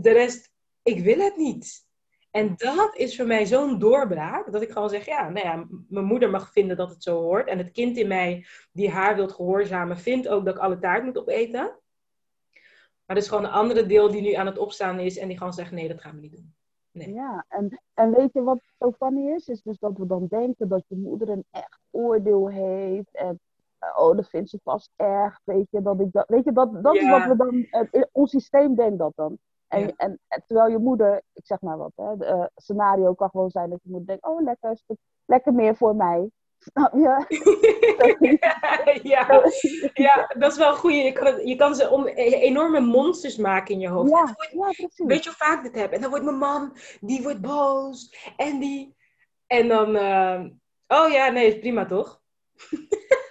S1: de rest, ik wil het niet. En dat is voor mij zo'n doorbraak, dat ik gewoon zeg, ja, nou ja, mijn moeder mag vinden dat het zo hoort. En het kind in mij die haar wilt gehoorzamen, vindt ook dat ik alle taart moet opeten. Maar er is gewoon een andere deel die nu aan het opstaan is en die gewoon zegt, nee, dat gaan we niet doen. Nee.
S2: Ja, en, en weet je wat zo funny is? Is dus dat we dan denken dat je moeder een echt oordeel heeft. En oh, dat vindt ze vast erg. Weet je, dat ik dat. Weet je, dat, dat is wat we dan. Uh, ons systeem denkt dat dan. En, en, terwijl je moeder, ik zeg maar wat, hè, uh, scenario kan gewoon zijn dat je moeder denkt, oh lekker, lekker meer voor mij. Snap je?
S1: ja, ja, dat is wel een goede. Je kan, je kan ze om, enorme monsters maken in je hoofd.
S2: Ja.
S1: Weet je hoe vaak dit heb? En dan wordt mijn man, die wordt boos. En die... En dan... Uh, oh ja, nee, is prima toch?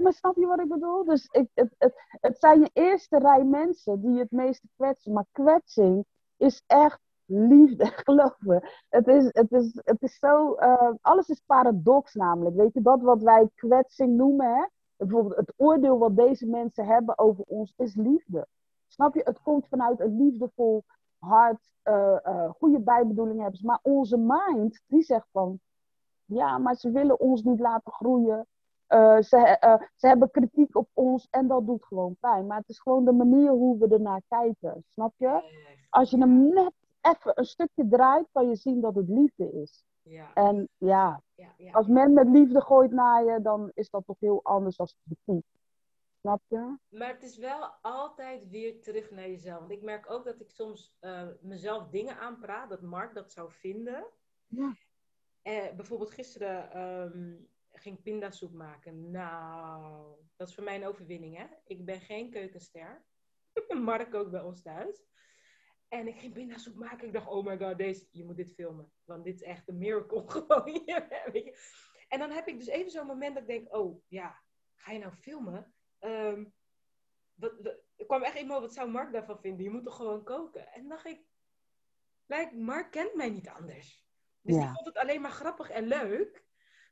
S2: maar snap je wat ik bedoel? Dus ik, het, het, het zijn je eerste rij mensen die het meeste kwetsen. Maar kwetsing is echt liefde, geloof me. Het is, het is, het is zo... Uh, alles is paradox namelijk. Weet je, dat wat wij kwetsing noemen, hè? Bijvoorbeeld het oordeel wat deze mensen hebben over ons is liefde. Snap je? Het komt vanuit een liefdevol hart, uh, uh, goede bijbedoeling hebben. Maar onze mind, die zegt van... Ja, maar ze willen ons niet laten groeien. Uh, ze, uh, ze hebben kritiek op ons en dat doet gewoon pijn. Maar het is gewoon de manier hoe we ernaar kijken. Snap je? Als je hem net even een stukje draait, kan je zien dat het liefde is. Ja. En ja, ja, ja, als men met liefde gooit naar je, dan is dat toch heel anders dan kritiek. Snap je?
S1: Maar het is wel altijd weer terug naar jezelf. Want ik merk ook dat ik soms uh, mezelf dingen aanpraat, dat Mark dat zou vinden. Ja. bijvoorbeeld gisteren um, ging pindasoep maken. Nou, dat is voor mij een overwinning, hè? Ik ben geen keukenster. Mark ook bij ons thuis. En ik ging pindasoep maken. Ik dacht, oh my god, deze, je moet dit filmen. Want dit is echt een miracle gewoon. en dan heb ik dus even zo'n moment dat ik denk, oh ja, ga je nou filmen? Um, wat, er kwam echt iemand, wat zou Mark daarvan vinden? Je moet toch gewoon koken? En dan dacht ik, like, Mark kent mij niet anders. Dus ja. ik vond het alleen maar grappig en leuk.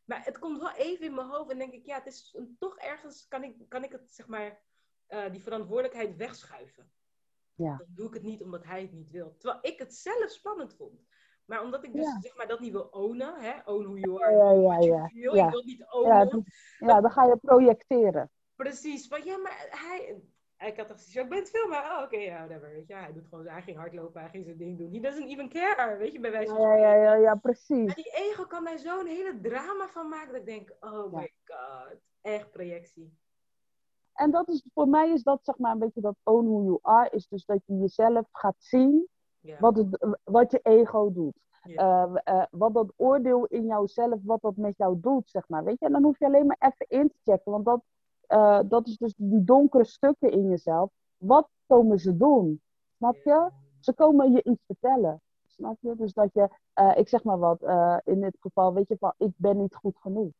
S1: Maar het komt wel even in mijn hoofd en denk ik, ja, het is een, toch ergens kan ik, kan ik het, zeg maar, uh, die verantwoordelijkheid wegschuiven. Ja. Dan doe ik het niet omdat hij het niet wil. Terwijl ik het zelf spannend vond. Maar omdat ik dus ja. zeg maar dat niet wil ownen, hè, own who you are, ja, ja, ja, ja. ja. ik wil niet ownen.
S2: Ja, dan ga je projecteren.
S1: Precies, maar ja, maar hij, ik had toch zoiets, ik ben het filmen. Oh, oké, okay, ja, whatever. Weet je, hij doet gewoon, hij ging hardlopen, hij ging zijn ding doen. He doesn't even care, weet je, bij wijze van
S2: Ja, ja, ja, ja, precies.
S1: Maar die ego kan daar zo'n hele drama van maken, dat ik denk, oh my god, echt projectie.
S2: En dat is, voor mij is dat, zeg maar, een beetje dat own who you are, is dus dat je jezelf gaat zien wat, het, wat je ego doet. Uh, uh, wat dat oordeel in jouzelf, wat dat met jou doet, zeg maar. Weet je, en dan hoef je alleen maar even in te checken, want dat uh, dat is dus die donkere stukken in jezelf. Wat komen ze doen? Snap je? Ze komen je iets vertellen. Snap je? Dus dat je, uh, ik zeg maar wat, uh, in dit geval, weet je van, ik ben niet goed genoeg.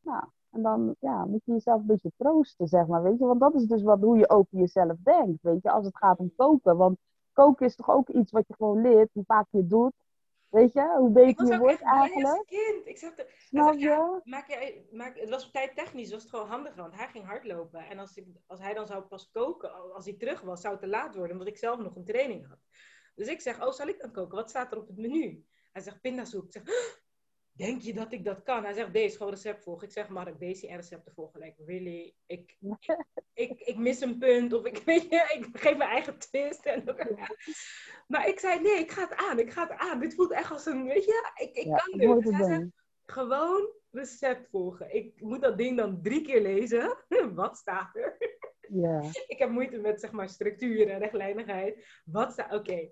S2: Nou, en dan ja, moet je jezelf een beetje troosten, zeg maar, weet je. Want dat is dus wat, hoe je over jezelf denkt, weet je, als het gaat om koken. Want koken is toch ook iets wat je gewoon leert, hoe vaak je doet. Weet je, hoe beter je wordt eigenlijk.
S1: kind. Ik zag, de, Snap je? maak je, maak, het was technisch was het gewoon handiger, want hij ging hardlopen. En als, ik, als hij dan zou pas koken, als hij terug was, zou het te laat worden, omdat ik zelf nog een training had. Dus ik zeg, oh, zal ik dan koken? Wat staat er op het menu? Hij zegt, pindasoep. Ik zeg, denk je dat ik dat kan? Hij zegt, deze gewoon recept volgen. Ik zeg, Mark, deze en recepten volgen. Like, really? Ik, ik, ik, mis een punt. Of ik, weet je, ik geef mijn eigen twist. En, maar ik zei, nee, ik ga het aan. Ik ga het aan. Dit voelt echt als een, weet je, ik, ik kan dit. Dus hij zegt, gewoon recept volgen. Ik moet dat ding dan drie keer lezen. Wat staat er? Ja. Ik heb moeite met, zeg maar, structuur en rechtlijnigheid. Wat staat... Oké.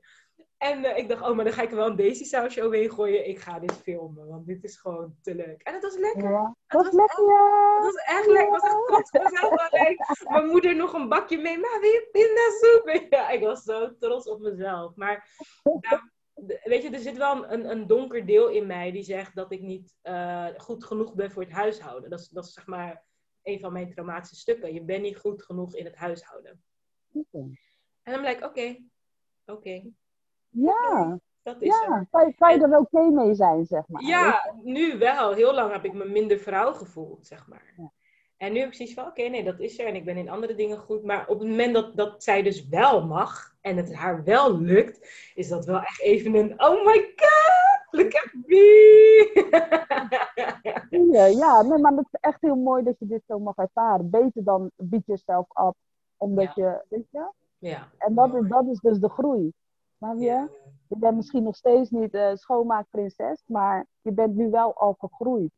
S1: En uh, ik dacht, oh, maar dan ga ik er wel een daisy sausje overheen gooien. Ik ga dit filmen, want dit is gewoon te leuk. En het was lekker. Ja,
S2: het was, lekker.
S1: het was echt lekker. Het was echt trots op mezelf. Mijn moeder nog een bakje mee. Maar weer pindasoep. Ja, ik was zo trots op mezelf. Maar nou, weet je, er zit wel een, een donker deel in mij die zegt dat ik niet uh, goed genoeg ben voor het huishouden. Dat is, dat is zeg maar een van mijn traumatische stukken. Je bent niet goed genoeg in het huishouden. Okay. En dan ben ik, oké, okay, oké. Okay
S2: Ja. Dat is ja, kan je, kan je er oké mee zijn, zeg maar.
S1: Ja, nu wel. Heel lang heb ik me minder vrouw gevoeld, zeg maar. Ja. En nu heb ik zoiets van, oké, nee, dat is er. En ik ben in andere dingen goed. Maar op het moment dat, dat zij dus wel mag en het haar wel lukt, is dat wel echt even een, oh my god, look at me.
S2: ja, ja nee, maar het is echt heel mooi dat je dit zo mag ervaren. Beter dan beat jezelf op, omdat je, weet je? Ja. En dat is, dat is dus de groei. Snap je? Je bent misschien nog steeds niet uh, schoonmaakprinses, maar je bent nu wel al gegroeid.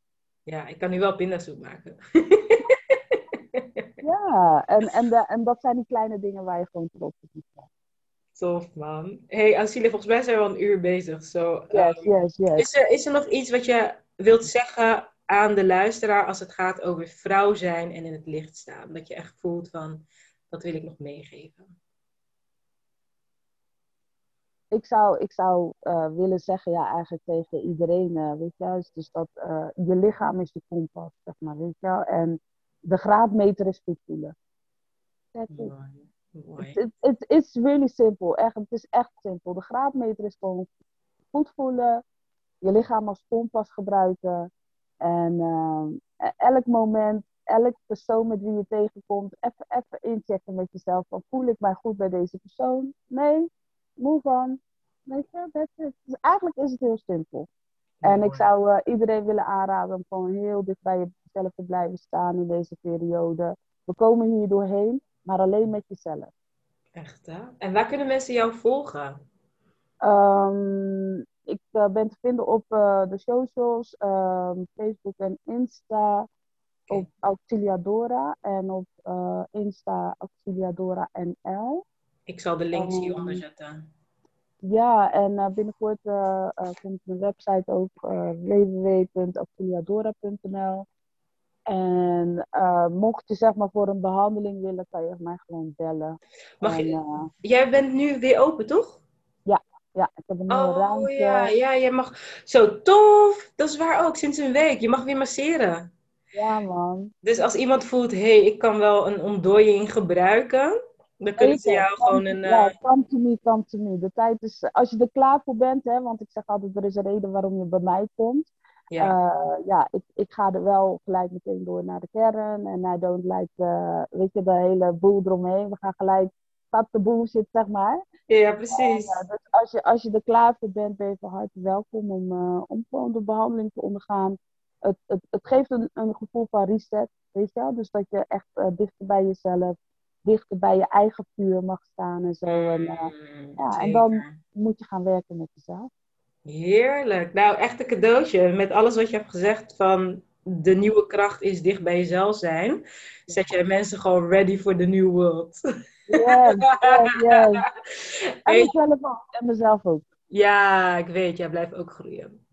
S1: Ja, ik kan nu wel pindasoep maken.
S2: ja, en, en, de, en dat zijn die kleine dingen waar je gewoon trots op zijn.
S1: Tof, man. hey, Ancilia, volgens mij zijn we al een uur bezig. So,
S2: yes, um, yes, yes.
S1: Is, er, is er nog iets wat je wilt zeggen aan de luisteraar als het gaat over vrouw zijn en in het licht staan? Dat je echt voelt van, dat wil ik nog meegeven
S2: ik zou, ik zou uh, willen zeggen, ja, eigenlijk tegen iedereen, uh, weet je dus, dus dat uh, je lichaam is je kompas, zeg maar, weet je wel. En de graadmeter is goed voelen. It, it's really simple, echt, het is echt simpel. De graadmeter is gewoon goed voelen, je lichaam als kompas gebruiken. En elk moment, elk persoon met wie je tegenkomt, even, even inchecken met jezelf. Van, voel ik mij goed bij deze persoon? Nee, move on. Weet je, dat is, eigenlijk is het heel simpel. En ik zou uh, iedereen willen aanraden om gewoon heel dicht bij jezelf te blijven staan in deze periode. We komen hier doorheen, maar alleen met jezelf.
S1: Echt hè? En waar kunnen mensen jou volgen?
S2: Um, ik uh, ben te vinden op uh, de socials, um, Facebook en Insta. Okay. Op Auxiliadora en op Insta Auxiliadora NL.
S1: Ik zal de links um, hieronder zetten.
S2: Ja, en uh, binnenkort uh, uh, komt mijn website ook www.auxiliadora.nl. En mocht je zeg maar voor een behandeling willen, kan je mij gewoon bellen.
S1: Mag je, jij bent nu weer open, toch?
S2: Ja, ja ik heb een nieuwe oh, ruimte.
S1: ja, ja, jij mag... Zo, tof! Dat is waar ook, sinds een week. Je mag weer masseren.
S2: Ja, man.
S1: Dus als iemand voelt, hé, hey, ik kan wel een ontdooiing gebruiken dan kunnen ze jou gewoon een... Ja,
S2: come to me, come to me. De tijd is... Als je er klaar voor bent, hè, want ik zeg altijd, er is een reden waarom je bij mij komt. Ja, uh, ja ik, ik ga er wel gelijk meteen door naar de kern. En I don't like, uh, weet je, de hele boel eromheen. We gaan gelijk, cut de bullshit, zeg maar.
S1: Ja, precies.
S2: dus als je, als je er klaar voor bent, ben je van harte welkom om, om gewoon de behandeling te ondergaan. Het, het, het geeft een, een gevoel van reset, weet je wel. Dus dat je echt dichter bij jezelf dichter bij je eigen vuur mag staan en zo. En, uh, ja, en dan moet je gaan werken met jezelf.
S1: Heerlijk. Nou, echt een cadeautje. Met alles wat je hebt gezegd van de nieuwe kracht is dicht bij jezelf zijn. Zet je mensen gewoon ready for the new world.
S2: Yes, yes, yes. En mezelf ook. En mezelf ook.
S1: Ja, ik weet. Jij blijft ook groeien.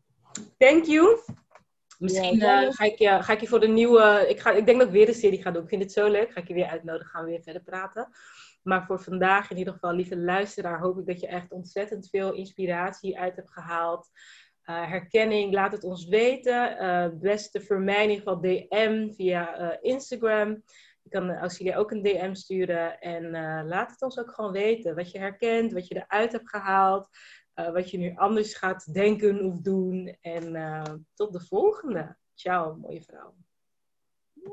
S1: Thank you. Misschien uh, ga, ik je, ga ik je voor de nieuwe. Ik, ga, ik denk dat ik weer een serie ga doen. Ik vind het zo leuk. Ga ik je weer uitnodigen. Gaan we weer verder praten. Maar voor vandaag, in ieder geval, lieve luisteraar, hoop ik dat je echt ontzettend veel inspiratie uit hebt gehaald. Uh, herkenning, laat het ons weten. Uh, beste voor mij in ieder geval DM via Instagram. Je kan Auxilia ook een DM sturen. En laat het ons ook gewoon weten. Wat je herkent, wat je eruit hebt gehaald. Eh, wat je nu anders gaat denken of doen. En uh, tot de volgende. Ciao, mooie vrouw.